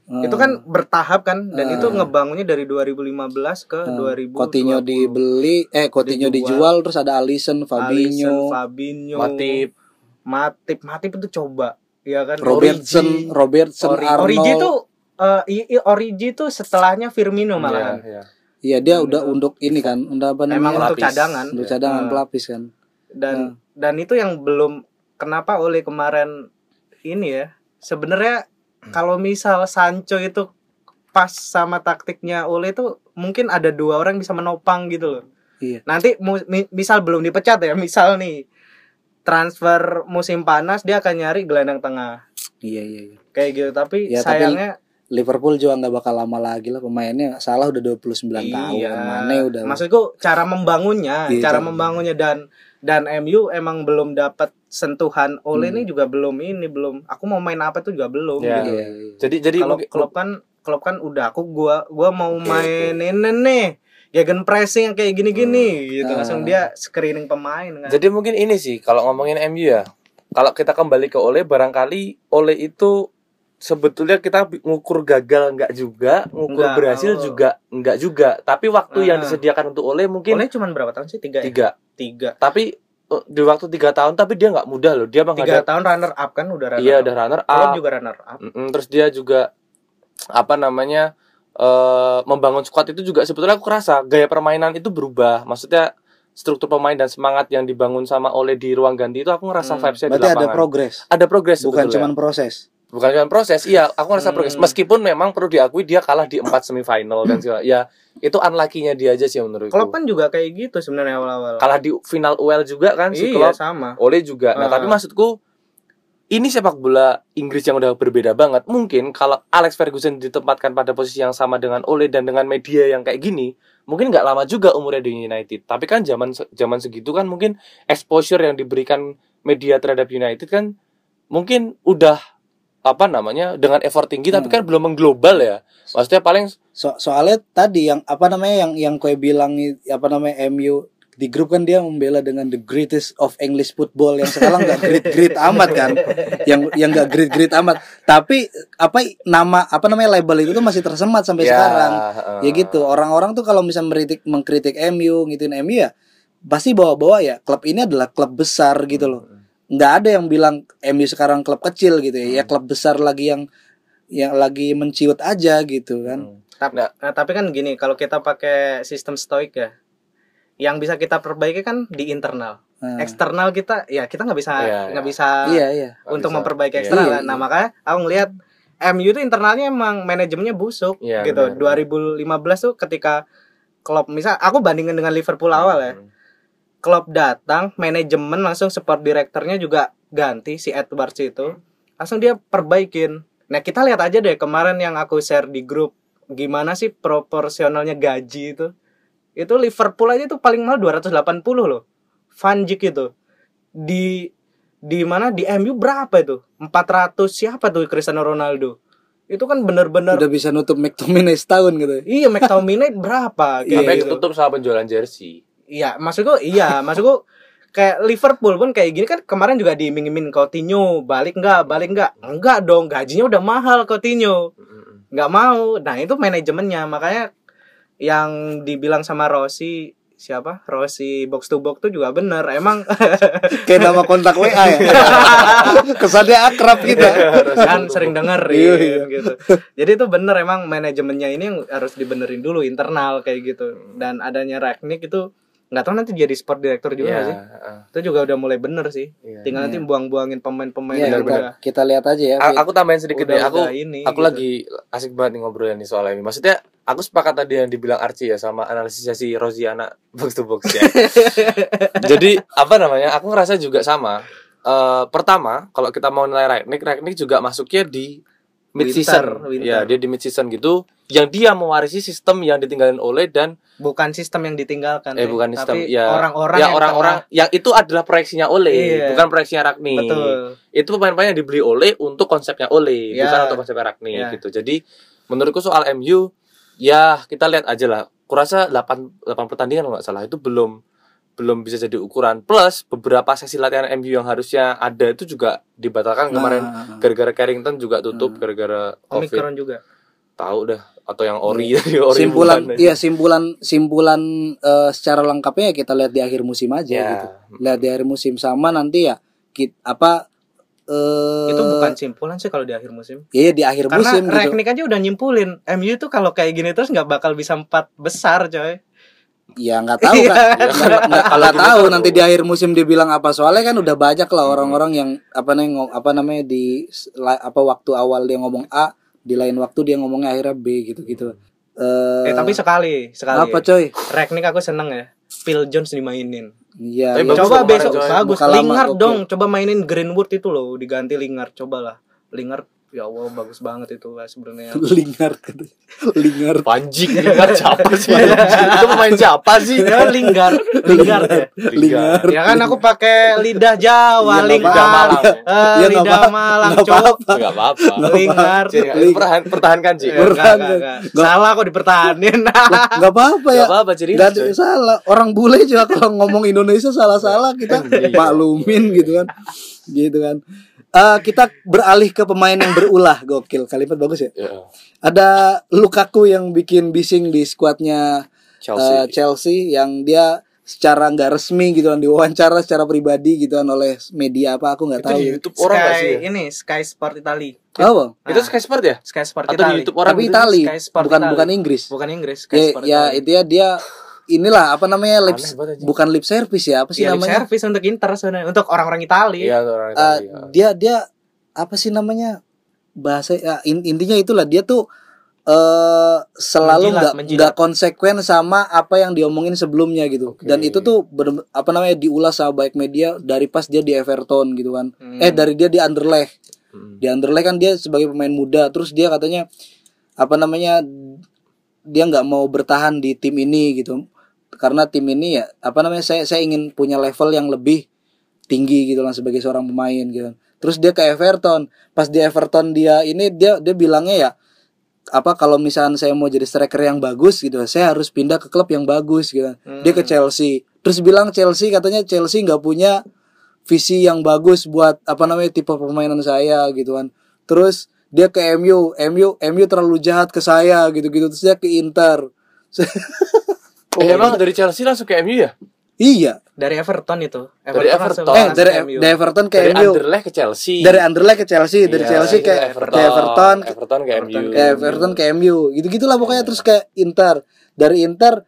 Hmm. Itu kan bertahap kan dan Hmm. itu ngebangunnya dari 2015 ke 2020. Coutinho dibeli, eh Coutinho dijual, terus ada Alisson, Alisson, Fabinho, Fabinho, Matip. Matip, Matip itu coba, ya kan. Robertson, Origi. Robertson, Ori- Arnold. Origi itu eh, i- i- Origi itu setelahnya Firmino malahan. Iya, iya. Iya dia udah untuk ini kan, udah apa namanya? Emang untuk cadangan. untuk cadangan Eh, pelapis kan. dan dan itu yang belum kenapa oleh kemarin ini ya. Sebenarnya kalau misal Sancho itu pas sama taktiknya Ole itu mungkin ada dua orang bisa menopang gitu loh. Iya. Nanti misal belum dipecat ya, misal nih transfer musim panas dia akan nyari gelandang tengah Iya iya iya. kayak gitu tapi Ya, tapi sayangnya Liverpool juga nggak bakal lama lagi lah pemainnya salah udah 29 tahun iya Mane udah maksudku cara membangunnya Iya, cara cara- membangunnya dan dan MU emang belum dapat sentuhan Ole Hmm. ini juga belum ini belum aku mau main apa tuh juga belum Iya. gitu. Iya, iya. Jadi jadi kalau klub kan klub kan udah aku gua gua mau Oke, main ini nih gegen pressing kayak gini-gini gitu Ah. langsung dia screening pemain kan Jadi mungkin ini sih kalau ngomongin MU ya. Kalau kita kembali ke Ole barangkali Ole itu sebetulnya kita ngukur gagal enggak juga, ngukur Enggak, berhasil oh. juga enggak juga. Tapi waktu yang Ah. disediakan untuk Ole mungkin Ole cuman berapa tahun sih tiga ya? tiga. tiga Tapi di waktu tiga tahun tapi dia nggak mudah loh. Dia tiga menghadap tahun runner up kan udah runner iya up udah runner up. juga runner up Mm-mm, terus dia juga apa namanya eh membangun squad itu juga sebetulnya aku kerasa gaya permainan itu berubah. Maksudnya struktur pemain dan semangat yang dibangun sama Ole di ruang ganti itu aku ngerasa Hmm, vibesnya di Berarti ada lapangan. progres, ada progres bukan cuman proses. Bukan cuma proses iya aku ngerasa Hmm. progres meskipun memang perlu diakui dia kalah di empat semifinal dan segala ya itu unlucky-nya dia aja sih menurutku. Klopp kan juga kayak gitu sebenarnya awal-awal. Kalah di final UEL juga kan si iya Klopp. sama. Ole juga. Nah Ah. tapi maksudku ini sepak bola Inggris yang udah berbeda banget mungkin kalau Alex Ferguson ditempatkan pada posisi yang sama dengan Ole dan dengan media yang kayak gini mungkin nggak lama juga umurnya di United. Tapi kan zaman zaman segitu kan mungkin exposure yang diberikan media terhadap United kan mungkin udah apa namanya dengan effort tinggi tapi Hmm. kan belum mengglobal ya. Maksudnya paling So- soalnya tadi yang apa namanya yang yang kue bilang apa namanya MU di grup kan dia membela dengan the greatest of English football yang sekarang nggak great great amat kan. Yang yang nggak great great amat. Tapi apa nama apa namanya label itu tuh masih tersemat sampai ya, sekarang. eh, ya gitu orang-orang tuh kalau misalnya mengkritik mengkritik MU ngituin MU ya pasti bawa-bawa ya. Klub ini adalah klub besar gitu loh nggak ada yang bilang MU sekarang klub kecil gitu ya ya klub besar lagi yang yang lagi menciut aja gitu kan Hmm. tapi Nah. nah, tapi kan gini kalau kita pakai sistem stoik ya yang bisa kita perbaiki kan di internal Nah, eksternal kita ya kita nggak bisa Iya, nggak iya. bisa iya iya Nggak untuk bisa. memperbaiki Iya. eksternal Iya, kan. nah iya. makanya aku ngelihat MU itu internalnya emang manajemennya busuk Iya, gitu benar. 2015 tuh ketika Klopp misal aku bandingin dengan Liverpool awal ya Klopp datang manajemen langsung support direkturnya juga ganti si Edwards itu. Langsung dia perbaikin. Nah kita lihat aja deh kemarin yang aku share di grup gimana sih proporsionalnya gaji itu. Itu Liverpool aja tuh paling mahal 280 loh. Van Dijk itu. Di di mana? Di MU berapa itu? 400 siapa tuh Cristiano Ronaldo? Itu kan bener-bener udah bisa nutup McTominay setahun gitu iya McTominay berapa? Iya, kayak Sampai gitu. ketutup sama penjualan jersey Iya, maksudku iya, maksudku kayak Liverpool pun kayak gini kan kemarin juga diiming-iming Coutinho balik nggak balik nggak? Enggak dong gajinya udah mahal Coutinho. Nggak mau. Nah itu manajemennya. Makanya yang dibilang sama Rossi siapa? Rossi box to box tuh juga bener emang. Kayak nama kontak WA ya. Kesannya akrab kita kan sering denger Iya, iya. gitu. Jadi itu bener emang manajemennya ini yang harus dibenerin dulu internal kayak gitu. Dan adanya Ragnik itu nggak tahu nanti jadi sport director juga Iya, nggak sih? heeh. itu juga udah mulai bener sih. Iya. tinggal nanti buang-buangin pemain-pemain yang kita, kita lihat aja ya. A- aku tambahin sedikit deh. Aku ini aku gitu. lagi asik banget nih ngobrolnya nih soal ini maksudnya aku sepakat tadi yang dibilang Archie ya sama analisisnya si Rosiana box to box ya. Jadi apa namanya aku ngerasa juga sama. Eh, pertama kalau kita mau nilai Ragnik Ragnik juga masuknya di mid season Winter, winter. ya dia di mid season gitu yang dia mewarisi sistem yang ditinggalin oleh dan bukan sistem yang ditinggalkan eh bukan sistem tapi ya. orang-orang ya yang orang-orang yang itu adalah proyeksinya oleh Iya. bukan proyeksinya tengah- betul. Itu pemain-pemain yang dibeli oleh untuk konsepnya oleh Ya. bukan untuk konsepnya Ragnik Ya. gitu. Jadi menurutku soal MU ya kita lihat aja lah. Kurasa 8 8 pertandingan kalau nggak salah itu belum belum bisa jadi ukuran. Plus beberapa sesi latihan MU yang harusnya ada itu juga dibatalkan. Kemarin Nah, gara-gara Carrington juga tutup Hmm. gara-gara covid. Omicron juga. Tahu dah atau yang ori dari ori simpulan bukan. iya simpulan simpulan eh, secara lengkapnya ya kita lihat di akhir musim aja Ya. gitu. Lihat di akhir musim. Sama nanti ya kit, apa eh itu bukan simpulan sih kalau di akhir musim. Iya di akhir karena musim gitu. Ragnik aja udah nyimpulin MU itu kalau kayak gini terus nggak bakal bisa empat besar coy. Ya nggak tahu kan nggak gitu tahu kan- nanti di akhir musim dia bilang apa. Soalnya kan udah banyak lah orang-orang yang apa namanya apa namanya di apa waktu awal dia ngomong A di lain waktu dia ngomongnya akhirnya B gitu gitu. Eh tapi sekali sekali. apa coy? Ragnik aku seneng ya. Phil Jones dimainin. Iya Tapi bagus coba besok bagus. Lingard dong coba mainin Greenwood itu loh diganti Lingard cobalah. Lingard ya Allah bagus banget itu lah sebenarnya. Lingard katanya. Lingard Panjik Lingard siapa sih? Itu pemain siapa sih? Ya Lingard Lingard ya. Lingard ya kan aku pakai lidah Jawa Iya. Eh, Iya, nggak lidah apa- Malang apa-apa. nggak apa-apa. Pertahan, pertahankan enggak. enggak. salah kok dipertahanin. Nggak apa-apa ya. Nggak apa-apa ada salah. Orang bule juga kalau ngomong Indonesia salah-salah kita Iya. maklumin gitu kan. Gitu kan Eh, kita beralih ke pemain yang berulah gokil kalimat bagus ya Ya, ada Lukaku yang bikin bising di skuadnya Chelsea eh, Chelsea yang dia secara nggak resmi gitu kan diwawancara secara pribadi gitu kan oleh media apa aku nggak itu tahu di. YouTube orang nggak sih Sky ya? ini Sky Sport Italy Oh, itu Sky Sport ya Sky Sport atau di Italy YouTube orang tapi? Itali Sky Sport bukan Italy. bukan Inggris. bukan Inggris Sky Ya, Sport ya Italy. itu ya dia inilah apa namanya lip, bukan lip service ya apa sih lip namanya? service untuk Inter sebenarnya untuk orang-orang Italia iya orang Eh, Itali ya. dia dia apa sih namanya bahasa ya, in- intinya itulah dia tuh eh selalu nggak nggak konsekuen sama apa yang diomongin sebelumnya gitu Oke. dan itu tuh bener- apa namanya diulas sama baik media dari pas dia di Everton gitu kan Hmm. eh dari dia di Anderlecht Hmm. di Anderlecht kan dia sebagai pemain muda terus dia katanya apa namanya dia nggak mau bertahan di tim ini gitu karena tim ini ya apa namanya saya saya ingin punya level yang lebih tinggi gitu lah sebagai seorang pemain gitu. Terus dia ke Everton. Pas di Everton dia ini dia dia bilangnya ya apa kalau misalnya saya mau jadi striker yang bagus gitu saya harus pindah ke klub yang bagus gitu. Dia ke Chelsea. Terus bilang Chelsea katanya Chelsea nggak punya visi yang bagus buat apa namanya tipe permainan saya gitu kan. Terus dia ke MU MU MU terlalu jahat ke saya gitu gitu terus dia ke Inter Eh, emang dari Chelsea langsung ke MU ya? Iya. Dari Everton itu. Dari langsung- Everton. eh dari ke MU. dari Everton ke dari MU Anderlecht ke Chelsea. Dari Anderlecht ke Chelsea dari Iya, Chelsea ke iya, ke Everton. Ke Everton ke Everton MU ke Everton ke MU gitu gitulah pokoknya terus ke Inter. Dari Inter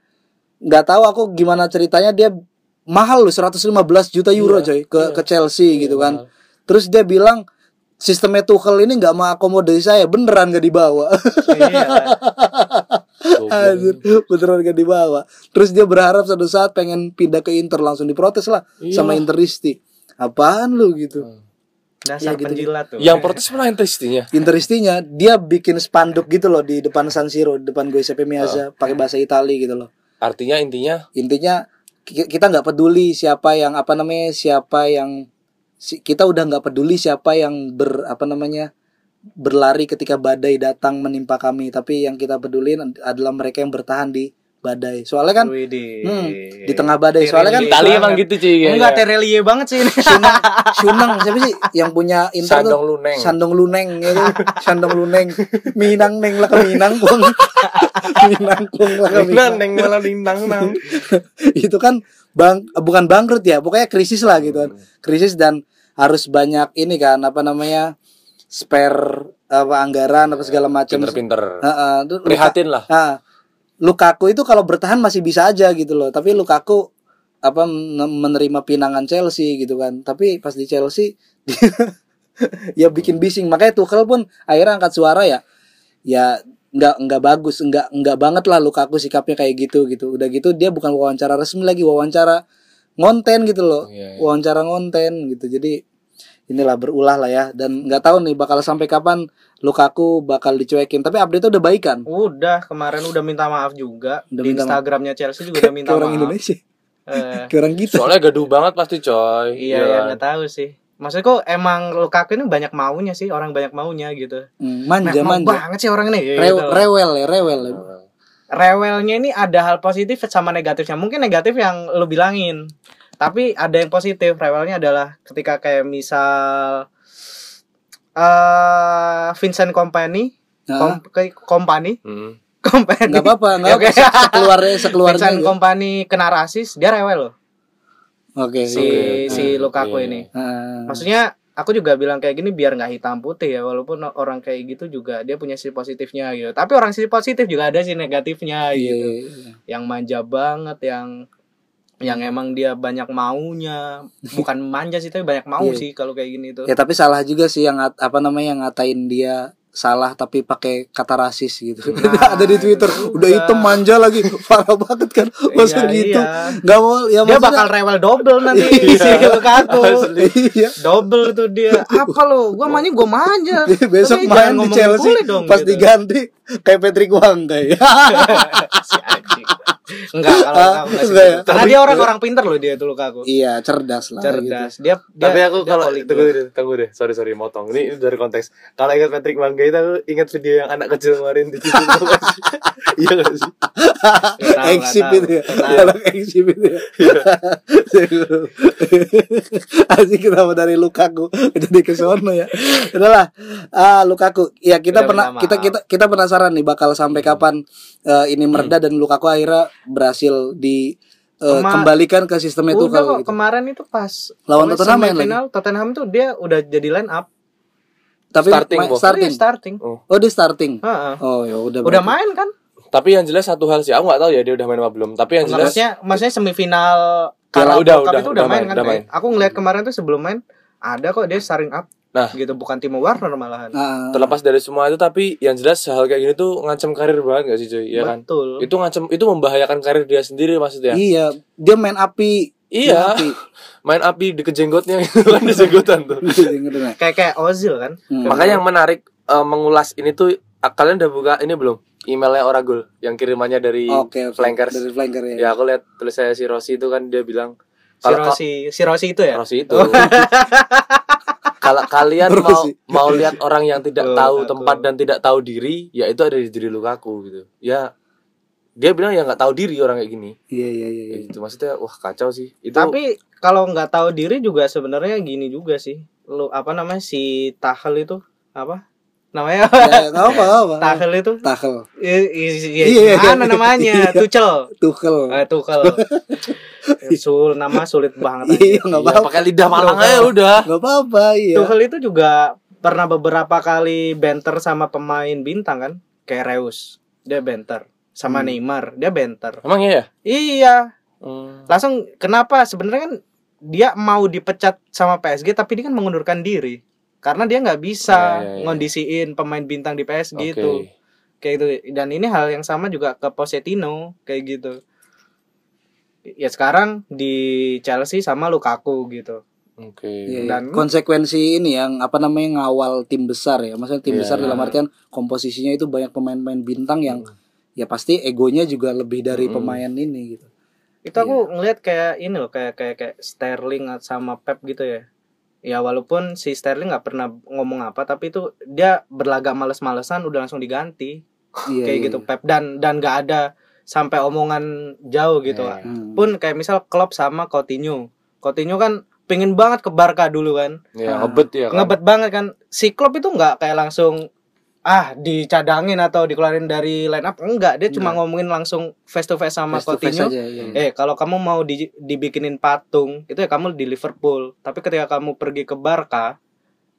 nggak tahu aku gimana ceritanya dia mahal loh 115 juta euro Iya, coy ke iya. ke Chelsea Iya, gitu kan. mahal. terus dia bilang sistemnya Tuchel ini nggak mengakomodasi saya beneran gak dibawa. Iya. Anjir, beneran gak dibawa. Terus dia berharap suatu saat pengen pindah ke Inter langsung diprotes lah Iya. sama Interisti. Apaan lu gitu? Dasar Ya, gitu. penjilat tuh. Yang protes malah Interistinya? Interistinya dia bikin spanduk gitu loh di depan San Siro, di depan Giuseppe Meazza pakai bahasa Itali gitu loh. artinya intinya? Intinya ki- kita nggak peduli siapa yang apa namanya siapa yang kita udah nggak peduli siapa yang ber apa namanya berlari ketika badai datang menimpa kami, tapi yang kita peduli adalah mereka yang bertahan di badai. Soalnya kan Widih. hmm, di tengah badai. Soalnya kan Itali banget. emang gitu cuy enggak terelie banget sih ini Shunang, Shunang siapa sih yang punya Inter tuh? Sandong Luneng Sandong Luneng itu Sandong Luneng Minang neng lah ke Minang kung Minang kung lah ke Minang neng malah lintang nang. itu kan bang bukan bangkrut ya pokoknya krisis lah gitu kan krisis dan harus banyak ini kan apa namanya spare apa anggaran apa segala macam. Pinter-pinter. Tuh Luka- Prihatin lah. Ah, Lukaku itu kalau bertahan masih bisa aja gitu loh. Tapi Lukaku apa men- menerima pinangan Chelsea gitu kan. Tapi pas di Chelsea dia ya bikin bising. Makanya Tuchel pun akhirnya angkat suara ya ya nggak nggak bagus nggak nggak banget lah Lukaku sikapnya kayak gitu gitu. Udah gitu dia bukan wawancara resmi lagi wawancara ngonten gitu loh. Iya, iya. wawancara ngonten gitu. Jadi inilah berulah lah ya. Dan nggak tahu nih bakal sampai kapan Lukaku bakal dicuekin. Tapi update udah baikan udah kemarin udah minta maaf juga. Udah di. Instagramnya Chelsea juga udah minta orang maaf. Indonesia. Eh, kayak orang gitu Soalnya gaduh banget pasti coy. iya ya nggak tahu sih. Maksudku emang Lukaku ini banyak maunya sih orang banyak maunya gitu. Hmm, manja Nah, mau manja. banget sih orang ini. Rew- gitu. rewel ya rewel. Ya. rewelnya ini ada hal positif sama negatifnya. Mungkin negatif yang lu bilangin tapi ada yang positif rewelnya adalah ketika kayak misal eh Vincent Company Nah, Kom company, Hmm. company. nggak apa-apa, nggak apa. oke. Se- Sekeluarnya, sekeluarnya. Vincent aja. company kena rasis, dia rewel loh. Oke. Si Oke. si Lukaku Iya. ini. Ah. Maksudnya aku juga bilang kayak gini biar nggak hitam putih ya walaupun orang kayak gitu juga dia punya sisi positifnya gitu tapi orang sisi positif juga ada sih negatifnya Iya, gitu iya, iya. yang manja banget yang yang emang dia banyak maunya bukan manja sih tapi banyak mau Iya. sih kalau kayak gini tuh Ya tapi salah juga sih yang apa namanya yang ngatain dia salah tapi pakai kata rasis gitu. Nah, ada di Twitter, itu udah hitam manja lagi. Parah banget kan. Masa Iya, gitu. iya. Nggak mau ya dia maksudnya- bakal rewel double nanti Iya. si Lukaku Iya. double tuh dia apa lo gua manja gua manja Besok main di Chelsea dong, pas gitu. diganti kayak Patrick Wang kayak. Enggak kalau Ah, Lukaku nggak enggak ya? karena dia orang-orang pinter loh dia tuh Lukaku iya, cerdas lah cerdas gitu. dia, dia Tapi aku dia kalau tunggu deh, tunggu deh. Sorry sorry motong. Ini, ini dari konteks. Kalau ingat Patrick Mangga itu aku ingat video yang anak kecil kemarin di situ. Iya gak sih? Exhibit ya. Anak exhibit ya. Asik kenapa dari Lukaku jadi ke sono ya. Udahlah. Ah Lukaku. Ya kita pernah kita kita kita penasaran nih bakal sampai kapan eh, ini mereda dan Lukaku akhirnya berhasil di eh, Kema- kembalikan ke sistem itu Udah kalau kok gitu. kemarin itu pas Lawan Tottenham main semifinal, Tottenham tuh dia udah jadi line up Tapi Starting, main- starting. Iya, starting Oh, dia starting. Heeh. Oh, ya udah. udah berarti. main kan Tapi yang jelas satu hal sih, aku nggak tahu ya dia udah main apa belum. Tapi yang jelas maksudnya maksudnya semifinal Piala Carabao udah, udah, itu udah, udah main main, kan udah main. aku ngeliat kemarin tuh sebelum main ada kok dia starting up Nah. gitu bukan Timo Werner malahan Ah, terlepas dari semua itu tapi yang jelas hal kayak gini tuh ngancem karir banget gak sih cuy? Iya kan? betul Itu ngancem itu membahayakan karir dia sendiri maksudnya. Iya, dia main api. Iya. Main api. Main api di kejenggotnya gitu kan di jenggotan tuh. Nggak? kayak kayak Ozil kan Hmm. Makanya yang menarik eh, mengulas ini tuh ah, kalian udah buka ini belum? Emailnya Oragul yang kirimannya dari oke. Flankers. Dari flanker ya. Ya aku lihat tulisannya si Rossi itu kan dia bilang si Rossi si Rossi itu ya Rossi itu kalau kalian mau Rossi. mau lihat orang yang tidak Oh, tahu tempat dan tidak tahu diri, ya itu ada di diri Lukaku gitu. Ya dia bilang ya nggak tahu diri orang kayak gini. Iya, iya, iya. Ya iya. gitu maksudnya wah kacau sih. Itu tapi kalau nggak tahu diri juga sebenarnya gini juga sih lu apa namanya si Tahel itu apa namanya Ya, apa, nggak apa. Tahel itu Takel. I- i- i- Iya. gimana namanya Iya. Tuchel Tukel. eh, Tuchel sul nama sulit banget Iya, aja. nggak apa-apa. pakai lidah Malang aja udah. Nggak apa-apa, iya. Tuchel itu juga pernah beberapa kali banter sama pemain bintang kan kayak Reus dia banter sama Hmm. Neymar dia banter Emang iya ya? iya Hmm. langsung kenapa sebenarnya kan dia mau dipecat sama PSG tapi dia kan mengundurkan diri karena dia nggak bisa Ya, ya, ya. ngondisiin pemain bintang di PSG Oke. itu kayak gitu dan ini hal yang sama juga ke Pochettino kayak gitu ya sekarang di Chelsea sama Lukaku gitu Oke. Iya, iya. Dan- konsekuensi ini yang apa namanya ngawal tim besar ya maksudnya tim Iya, besar iya. dalam artian komposisinya itu banyak pemain-pemain bintang yang Hmm. ya pasti egonya juga lebih dari Hmm. pemain ini gitu itu aku ngelihat kayak ini loh kayak kayak kayak Sterling sama Pep gitu ya ya walaupun si Sterling nggak pernah ngomong apa tapi itu dia berlagak males-malesan udah langsung diganti iya, kayak iya, gitu Pep dan dan nggak ada sampai omongan jauh gitu Iya. Hmm. pun kayak misal Klopp sama Coutinho Coutinho kan pengen banget ke Barca dulu kan Ya, Ah. ngebet ya kan. ngebet banget kan si Klopp itu nggak kayak langsung ah dicadangin atau dikeluarin dari line up enggak dia cuma Enggak. ngomongin langsung face to face sama Face to face Coutinho aja, iya. eh kalau kamu mau di- dibikinin patung itu ya kamu di Liverpool tapi ketika kamu pergi ke Barca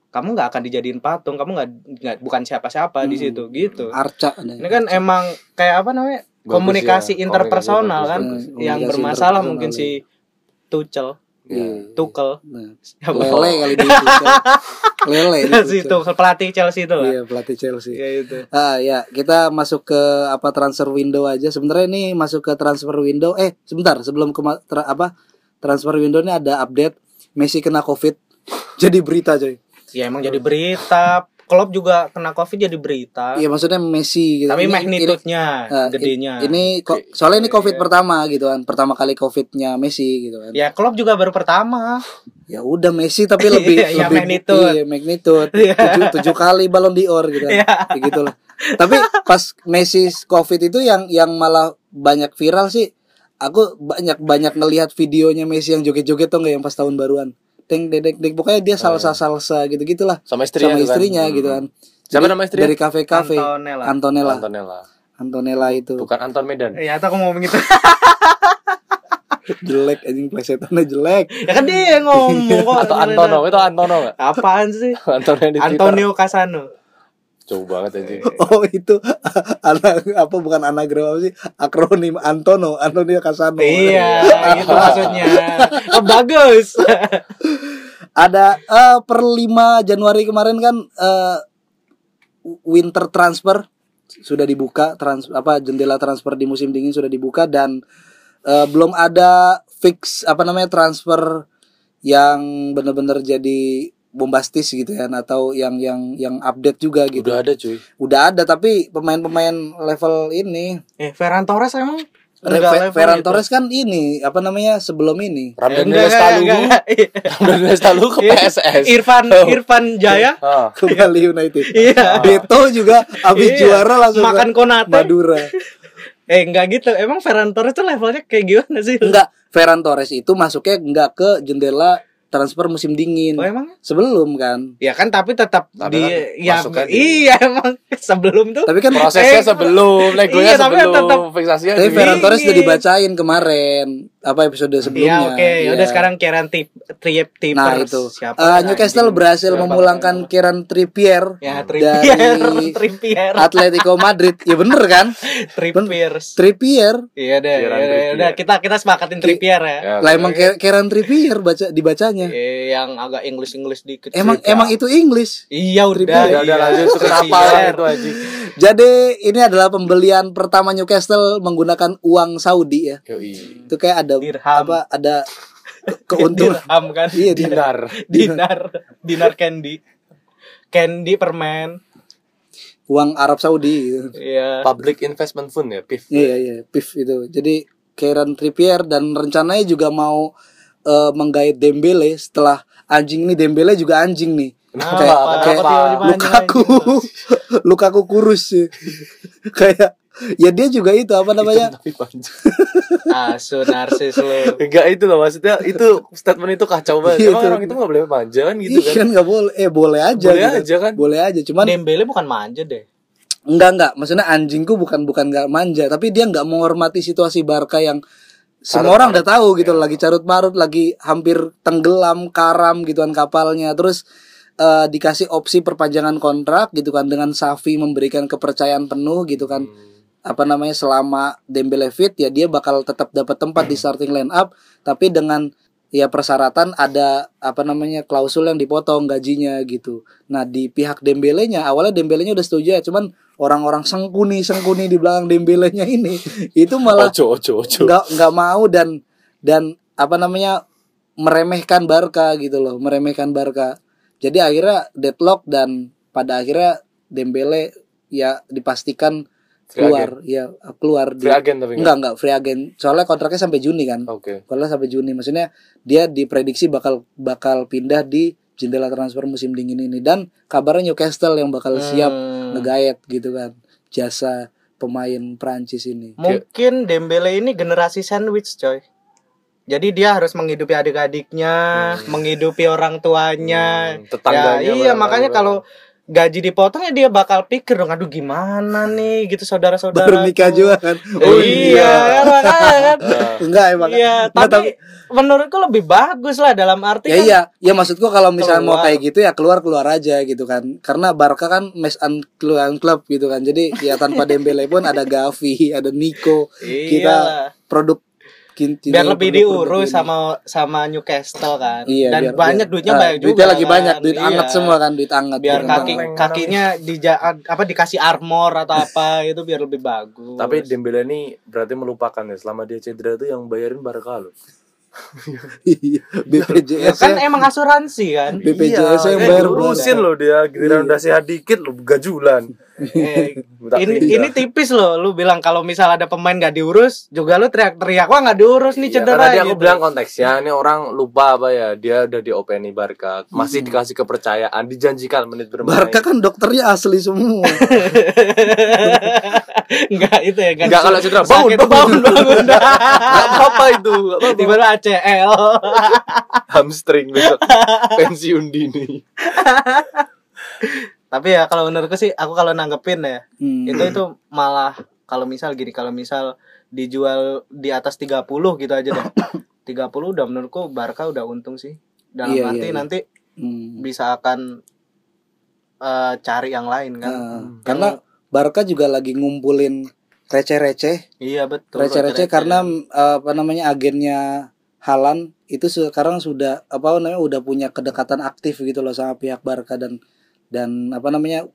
kamu nggak akan dijadiin patung kamu nggak bukan siapa-siapa di Hmm. situ gitu Arca ada. ini kan emang kayak apa namanya Bagus komunikasi ya, interpersonal komunikasi kan bagus. Hmm, yang komunikasi bermasalah mungkin si Tuchel Iya. Tuchel Nah, lele kali di lele di si Tuchel pelatih Chelsea itu iya pelatih Chelsea ya itu Ah ya, kita masuk ke apa transfer window aja. Sebenarnya ini masuk ke transfer window. Eh, sebentar, sebelum ke tra- apa transfer window ini ada update Messi kena Covid. Jadi berita, coy. ya emang jadi berita Klopp juga kena covid jadi berita Iya, maksudnya Messi gitu. tapi Ini- magnitude-nya ini- ah, gedenya Ini soalnya ini Covid pertama gitu kan. Pertama kali Covidnya Messi gitu kan. ya Klopp juga baru pertama Ya udah Messi tapi lebih Iya, lebih magnitude. iya, magnitude. Iya. tujuh, tujuh kali balon dior gitu kan. Iya. Kayak gitulah. Tapi pas Messi Covid itu yang yang malah banyak viral sih. Aku banyak banyak ngelihat videonya Messi yang joget-joget tuh nggak yang pas tahun baruan. Teng dedek dek pokoknya dia salsa salsa gitu gitulah Sama istrinya sama tuh kan. istrinya Hmm. gitu kan. Siapa Jadi nama istrinya? Dari kafe-kafe. Antonella. Antonella. Antonella. Antonella itu Bukan Anton Medan. Ya, atau aku ngomong gitu. jelek anjing plesetannya jelek. ya kan dia yang ngomong kok. Atau Antono, itu Antono enggak? Apaan sih? Antonio Casano. Jauh banget anjing. Oh itu anak apa bukan anagram apa sih akronim Antono Antonio Casano. Iya, gitu maksudnya. Oh, bagus. Ada eh, per 5 Januari kemarin kan eh, winter transfer sudah dibuka trans apa jendela transfer di musim dingin sudah dibuka dan eh, belum ada fix apa namanya transfer yang benar-benar jadi bombastis gitu ya atau yang yang yang update juga gitu. Udah ada cuy. Udah ada tapi pemain-pemain level ini Eh, Ferran Torres emang Re- Ferran gitu. Torres kan ini apa namanya sebelum ini Ramdan Enggak, enggak, Lestalu. enggak, enggak. Ramdan Lestalu ke Iya. PSS. Irfan Oh. Irfan Jaya. Ah. ke Bali United. Iya. Beto juga habis Iya. juara langsung makan Konate. Madura. Eh, enggak gitu. Emang Ferran Torres tuh levelnya kayak gimana sih? Enggak, Ferran Torres itu masuknya enggak ke jendela transfer musim dingin. Oh, emang? Sebelum kan. Ya kan tapi tetap Tapi di kan ya iya emang sebelum tuh Tapi kan Prosesnya Eh, sebelum, legonya iya, tapi sebelum, tetap- fiksasinya tapi di- Ferran Torres udah Iya. dibacain kemarin apa episode Iya sebelumnya. oke, ya Iya. udah sekarang Kieran Trip Tippers. Nah itu, Siapa? Eh, Newcastle berhasil Siapa? memulangkan Kieran Trippier ya Trippier, dari Trippier, Atletico Madrid. Ya bener kan? Trippiers. Trippier. Iya deh, Kieran iya deh. Trippier. udah kita kita sepakatin Trippier ya. Ya, Lah emang Kier- Kieran Trippier baca dibacanya. Eh, yang agak English English dikit. Emang sih, emang itu English. Iya udah. Ya udah iya. lanjut itu kenapa Trippier. itu anjing. Jadi ini adalah pembelian pertama Newcastle menggunakan uang Saudi ya. Yoi. Itu kayak ada Dirham. apa ada ke- keuntungan. Dirham kan? Iya, di- Dinar. Dinar, dinar candy. Candy permen. uang Arab Saudi gitu. Iya. Public Investment Fund ya, PIF. Iya iya, PIF itu. Jadi Kieran Trippier dan rencananya juga mau eh, menggait Dembele setelah anjing nih Dembele juga anjing nih. Kenapa? Kayak, Kenapa? kayak Kenapa? Lukaku, Lukaku kurus sih. kayak ya dia juga itu apa namanya? Tapi panjang. Asu narsis lu. Enggak itu loh maksudnya itu statement itu kacau banget. Iya, Emang itu. orang itu nggak boleh manja kan gitu Iya kan? kan nggak boleh, eh boleh aja. Boleh gitu. aja kan? Boleh aja, cuman Dembele bukan manja deh. Enggak enggak, maksudnya anjingku bukan bukan nggak manja, tapi dia nggak menghormati situasi Barca yang semua orang udah tahu gitu, lagi carut marut, lagi hampir tenggelam, karam gituan kapalnya, terus eh, dikasih opsi perpanjangan kontrak gitu kan dengan Safi memberikan kepercayaan penuh gitu kan, apa namanya selama Dembele fit ya dia bakal tetap dapat tempat di starting line up, tapi dengan ya persyaratan ada apa namanya klausul yang dipotong gajinya gitu. Nah di pihak Dembelenya awalnya Dembelenya udah setuju ya, cuman orang-orang sengkuni sengkuni di belakang Dembelenya ini itu malah ojo. nggak nggak mau dan dan apa namanya meremehkan Barca gitu loh, meremehkan Barca. Jadi akhirnya deadlock dan pada akhirnya Dembele ya dipastikan Free keluar ya keluar Free agent tapi enggak enggak free agent. Soalnya kontraknya sampai Juni kan? Oke. kalau sampai Juni. Maksudnya dia diprediksi bakal bakal pindah di jendela transfer musim dingin ini. Dan kabarnya Newcastle yang bakal siap Hmm. ngegaet gitu kan jasa pemain Prancis ini. Mungkin Dembele ini generasi sandwich, coy. Jadi dia harus menghidupi adik-adiknya, menghidupi orang tuanya. Hmm, tetangganya Ya, iya, makanya kalau gaji dipotong ya dia bakal pikir dong, aduh gimana nih gitu saudara-saudara. baru nikah juga kan Oh iya, kan, makanya kan. enggak emang Iya, Enggak, tapi menurutku lebih bagus lah dalam arti ya kan iya ya maksudku kalau misalnya mau Keluar. kayak gitu ya keluar keluar aja gitu kan karena Barca kan mes an keluar klub gitu kan jadi ya tanpa Dembele pun ada Gavi ada Nico kita Iyalah. produk kin- biar lebih produk diurus ini. sama sama Newcastle kan. Iya, Dan biar- banyak biar- duitnya ah, banyak juga. duitnya lagi kan. banyak duit Iya. anget semua kan duit anget Biar gitu. kaki kakinya di apa dikasih armor atau apa itu biar lebih bagus. Tapi Dembele ini berarti melupakan ya selama dia cedera tuh yang bayarin Barca loh. Iya, Ya BPJS kan -nya emang asuransi kan. BPJS yang eh, bayar urusin loh dia giliran udah sehat dikit lo gajulan. Eh, ini ini tipis loh. Lu bilang kalau misal ada pemain gak diurus, juga lu teriak-teriak wah nggak diurus nih Iya, cedera. karena dia aku gitu. bilang konteksnya ini orang lupa apa ya dia udah diopeni Barca masih dikasih kepercayaan dijanjikan menit bermain Barca kan dokternya asli semua. Enggak itu ya. Nggak, kalau cedera, bangun, bangun. bangun, bangun. Gak apa-apa itu gak apa-apa. Tiba-tiba ACL. hamstring besok pensiun dini Tapi ya kalau menurutku sih aku kalau nanggepin ya, Hmm. itu itu malah kalau misal gini, kalau misal dijual di atas 30 gitu aja deh. 30 udah menurutku Barca udah untung sih. Dalam Iya, arti iya, iya. nanti Hmm. bisa akan eh, cari yang lain kan. Ah, karena Barca juga lagi ngumpulin receh-receh, Iya betul. receh-receh karena eh, apa namanya agennya Halan itu sekarang sudah apa namanya udah punya kedekatan aktif gitu loh sama pihak Barca dan dan apa namanya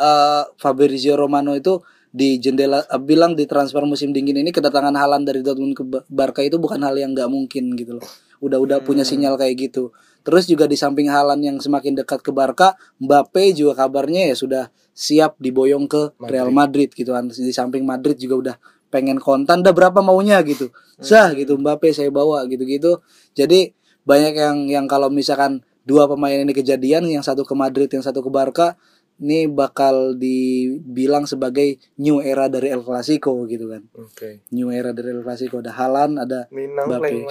eh Fabrizio Romano itu di jendela eh, bilang di transfer musim dingin ini kedatangan Halan dari Dortmund ke Ba- Barca itu bukan hal yang nggak mungkin gitu loh. Udah-udah punya sinyal kayak gitu. Terus juga di samping Halan yang semakin dekat ke Barca, Mbappe juga kabarnya ya sudah siap diboyong ke Real Madrid gitu kan. Di samping Madrid juga udah pengen kontan, udah berapa maunya gitu. Sah gitu Mbappe saya bawa gitu-gitu. Jadi banyak yang yang kalau misalkan dua pemain ini kejadian, yang satu ke Madrid, yang satu ke Barca, ini bakal dibilang sebagai new era dari El Clasico gitu kan. Oke. New era dari El Clasico. Ada Halan, ada Minang Mbappe.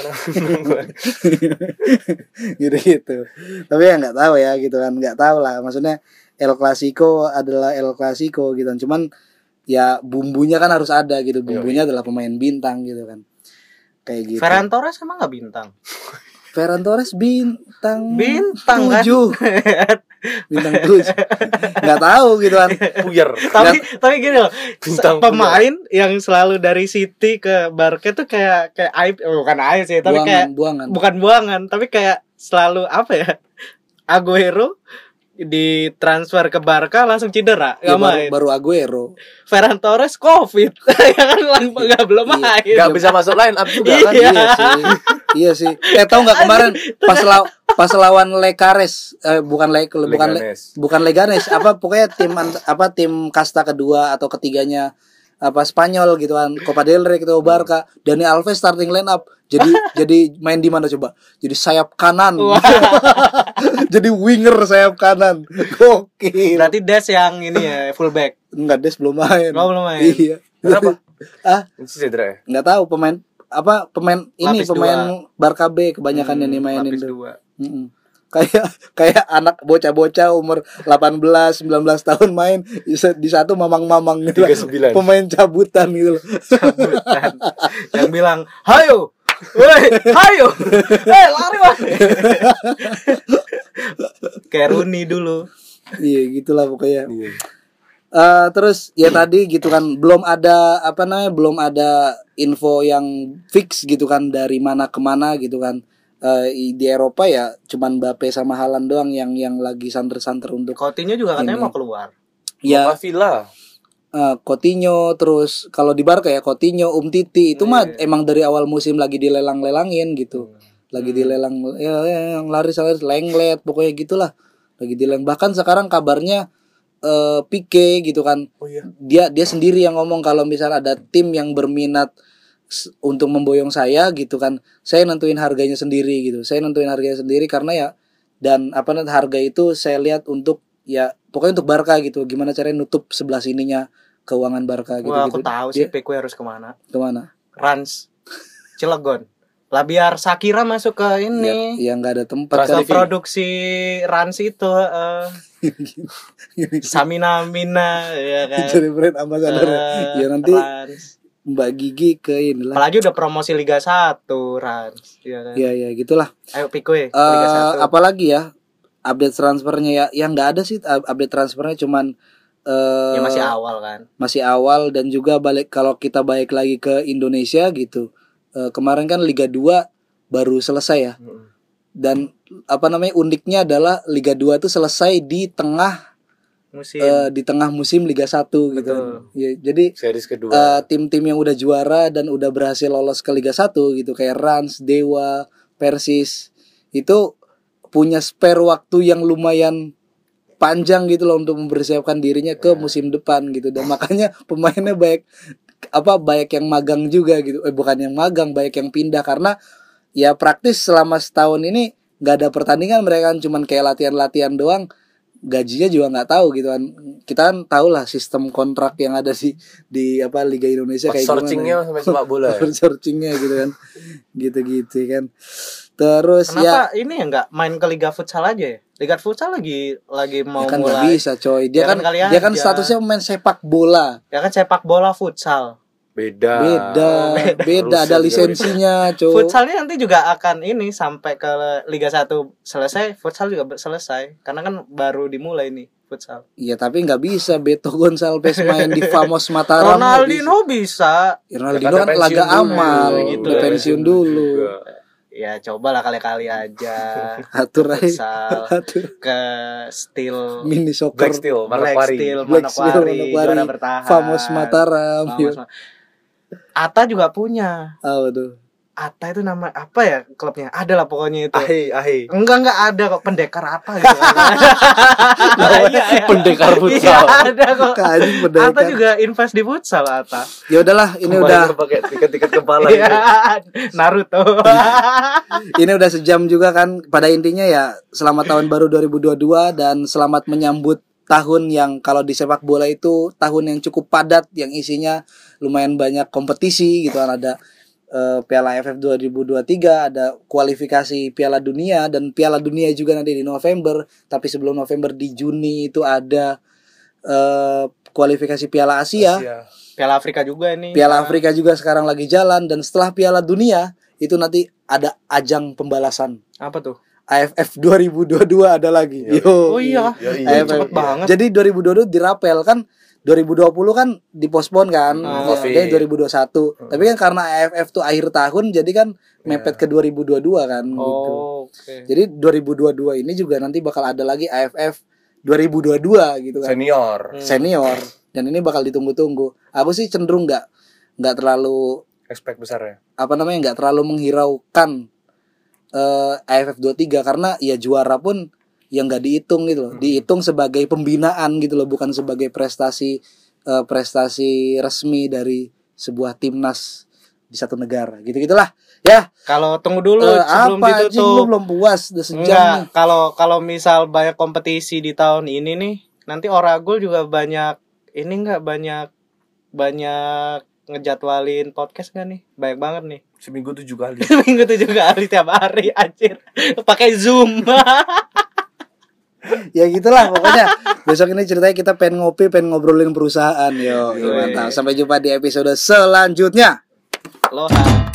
gitu gitu tapi ya nggak tahu ya gitu kan nggak tahu lah. Maksudnya El Clasico adalah El Clasico gitu kan. Cuman ya bumbunya kan harus ada gitu. Bumbunya adalah pemain bintang gitu kan. Kayak gitu. Ferran Torres emang nggak bintang. Ferran Torres bintang Bintang kan? tujuh. Bintang tujuh. Nggak tahu gitu kan Puyer. tapi tapi gini loh Bintang pemain yang selalu dari City ke Barca tuh kayak kayak aib. Eh, bukan aib sih tapi kayak buangan buangan. bukan buangan tapi kayak selalu apa ya? Aguero ditransfer ke Barca langsung cedera Ya, nggak baru, main. baru Aguero. Ferran Torres covid. Ya kan lang- nggak belum main. Gak bisa masuk line up juga kan? Iya. iya sih. Iya sih. Eh tahu nggak kemarin pas law pas lawan Lekares eh, bukan Le, bukan Le, bukan Leganes apa pokoknya tim apa tim kasta kedua atau ketiganya apa Spanyol gitu kan Copa del Rey gitu Barca. Dani Alves starting line up. Jadi jadi main di mana coba? Jadi sayap kanan. Jadi winger sayap kanan. Gokil. Berarti Des yang ini ya fullback? Enggak Des belum main. Oh, belum main. iya. Kenapa? ah Itu cedera ya? nggak tahu pemain apa pemain ini Lapis pemain Barca B kebanyakan yang Hmm, dimainin lapis tuh. dua. Kayak kayak anak bocah-bocah umur 18 19 tahun main di sa- di satu mamang-mamang gitu lah. 39. pemain cabutan gitu loh. Cabutan. yang bilang hayo Woi, hayo, eh lari wah. Kayak Rooney dulu. iya gitulah pokoknya Iya. Eh, terus ya tadi gitu kan belum ada apa namanya belum ada info yang fix gitu kan dari mana ke mana gitu kan Eh, i- di Eropa ya cuman Mbappe sama Haaland doang yang yang lagi santer-santer untuk Coutinho juga katanya Ini. mau keluar. ya Copa Villa. eh, Coutinho terus kalau di Barca ya Coutinho, Umtiti itu mah Iya. emang dari awal musim lagi dilelang-lelangin gitu. Lagi dilelang ya, ya yang laris laris lenglet pokoknya gitulah. Lagi dilelang bahkan sekarang kabarnya eh Pique gitu kan. Oh iya. Dia dia sendiri yang ngomong kalau misalnya ada tim yang berminat untuk memboyong saya gitu kan. Saya nentuin harganya sendiri gitu. Saya nentuin harganya sendiri karena ya dan apa namanya harga itu saya lihat untuk ya pokoknya untuk Barca gitu. Gimana caranya nutup sebelah sininya keuangan Barca gitu Wah, gitu. aku tahu sih Pique harus ke mana. Ke mana? Rans, Cilegon. Lah biar Sakira masuk ke ini. Ya nggak ada tempat TV. produksi Rans itu eh, Samina Mina ya kan. Jadi brand ambassador. Eh, ya nanti Rans. Mbak Gigi ke inilah. Apalagi udah promosi Liga 1 Rans. Ya kan. Ya ya gitulah. Ayo Pique Eh Liga 1. apalagi ya update transfernya ya yang nggak ada sih up- update transfernya cuman eh Ya masih awal kan. masih awal dan juga balik kalau kita balik lagi ke Indonesia gitu Eh, kemarin kan Liga 2 baru selesai ya dan apa namanya uniknya adalah Liga 2 itu selesai di tengah Musim. eh, di tengah musim Liga 1 gitu. Ya, jadi Series kedua. eh, tim-tim yang udah juara dan udah berhasil lolos ke Liga 1 gitu. Kayak Rans, Dewa, Persis. Itu punya spare waktu yang lumayan panjang gitu loh untuk mempersiapkan dirinya ke musim depan gitu. Dan makanya pemainnya baik apa banyak yang magang juga gitu. Eh bukan yang magang banyak yang pindah. Karena ya praktis selama setahun ini nggak ada pertandingan mereka kan cuman kayak latihan-latihan doang gajinya juga nggak tahu gitu kan kita kan tahu lah sistem kontrak yang ada di di apa Liga Indonesia kayak Searchingnya gimana sampai sepak bola ya. searchingnya gitu kan gitu gitu kan terus ya Kenapa ini ya nggak main ke Liga Futsal aja ya? Liga futsal lagi lagi mau Ya kan mulai. bisa coy. Dia Ya kan kan dia kan statusnya pemain sepak bola. Ya kan sepak bola futsal. Beda. Beda, beda ada lisensinya, coy. Futsalnya nanti juga akan ini sampai ke Liga 1 selesai, futsal juga selesai. Karena kan baru dimulai nih futsal. Iya, tapi nggak bisa Beto Gonçalves main di Famos Mataram. nggak bisa. Ronaldinho bisa. Ronaldinho Kan kan laga dulu, amal, gitu. udah pensiun dulu. juga. Ya cobalah kali-kali aja Atur aja. futsal Atur. ke steel Mini soccer. Black Steel, Black Manokwari. Black Steel, Manokwari, Manokwari, juara bertahan. Famos Mataram. Famos Ata juga punya. Apa tuh? Ata itu nama apa ya klubnya? Ada lah pokoknya itu. Ahi, ahi. Enggak enggak ada kok pendekar apa gitu. Iya, iya. Pendekar Iya, futsal. ada kok. Ata pendekar. juga invest di futsal Ata. Ya udahlah, ini Kembali udah pakai tiket-tiket kepala Iya, gitu. Naruto. ini udah sejam juga kan. Pada intinya ya selamat tahun baru 2022 dan selamat menyambut tahun yang kalau di sepak bola itu tahun yang cukup padat yang isinya lumayan banyak kompetisi gitu kan ada eh, Piala AFF 2023, ada kualifikasi Piala Dunia dan Piala Dunia juga nanti di November. Tapi sebelum November di Juni itu ada eh, kualifikasi Piala Asia. Asia. Piala Afrika juga nih. Piala Afrika juga sekarang lagi jalan dan setelah Piala Dunia itu nanti ada ajang pembalasan. Apa tuh? AFF 2022 ada lagi. Yo. Oh iya. Yoi. AFF. Cepet banget. Jadi 2022 dirapel kan 2020 kan dipospon kan. Oh, Covid. 2021. Tapi kan karena AFF tuh akhir tahun jadi kan mepet ke 2022 kan gitu. Oh, oke. Jadi 2022 ini juga nanti bakal ada lagi AFF 2022 gitu kan. Senior. Hmm. Senior dan ini bakal ditunggu-tunggu. Aku sih cenderung nggak nggak terlalu Expect besar ya. apa namanya nggak terlalu menghiraukan eh AFF 23 karena ya juara pun yang nggak dihitung gitu loh. Dihitung sebagai pembinaan gitu loh, bukan sebagai prestasi eh, prestasi resmi dari sebuah timnas di satu negara. Gitu-gitulah. Ya, Kalau tunggu dulu eh, sebelum apa ditutup. belum puas udah sejam kalau kalau misal banyak kompetisi di tahun ini nih, nanti Oragul juga banyak ini enggak banyak banyak ngejadwalin podcast gak nih? Banyak banget nih. Seminggu tujuh kali. Minggu tujuh kali tiap hari anjir. Pakai Zoom. Ya gitulah pokoknya. Besok ini ceritanya kita pengen ngopi, pengen ngobrolin perusahaan. Yo, mantap. Sampai jumpa di episode selanjutnya. Aloha.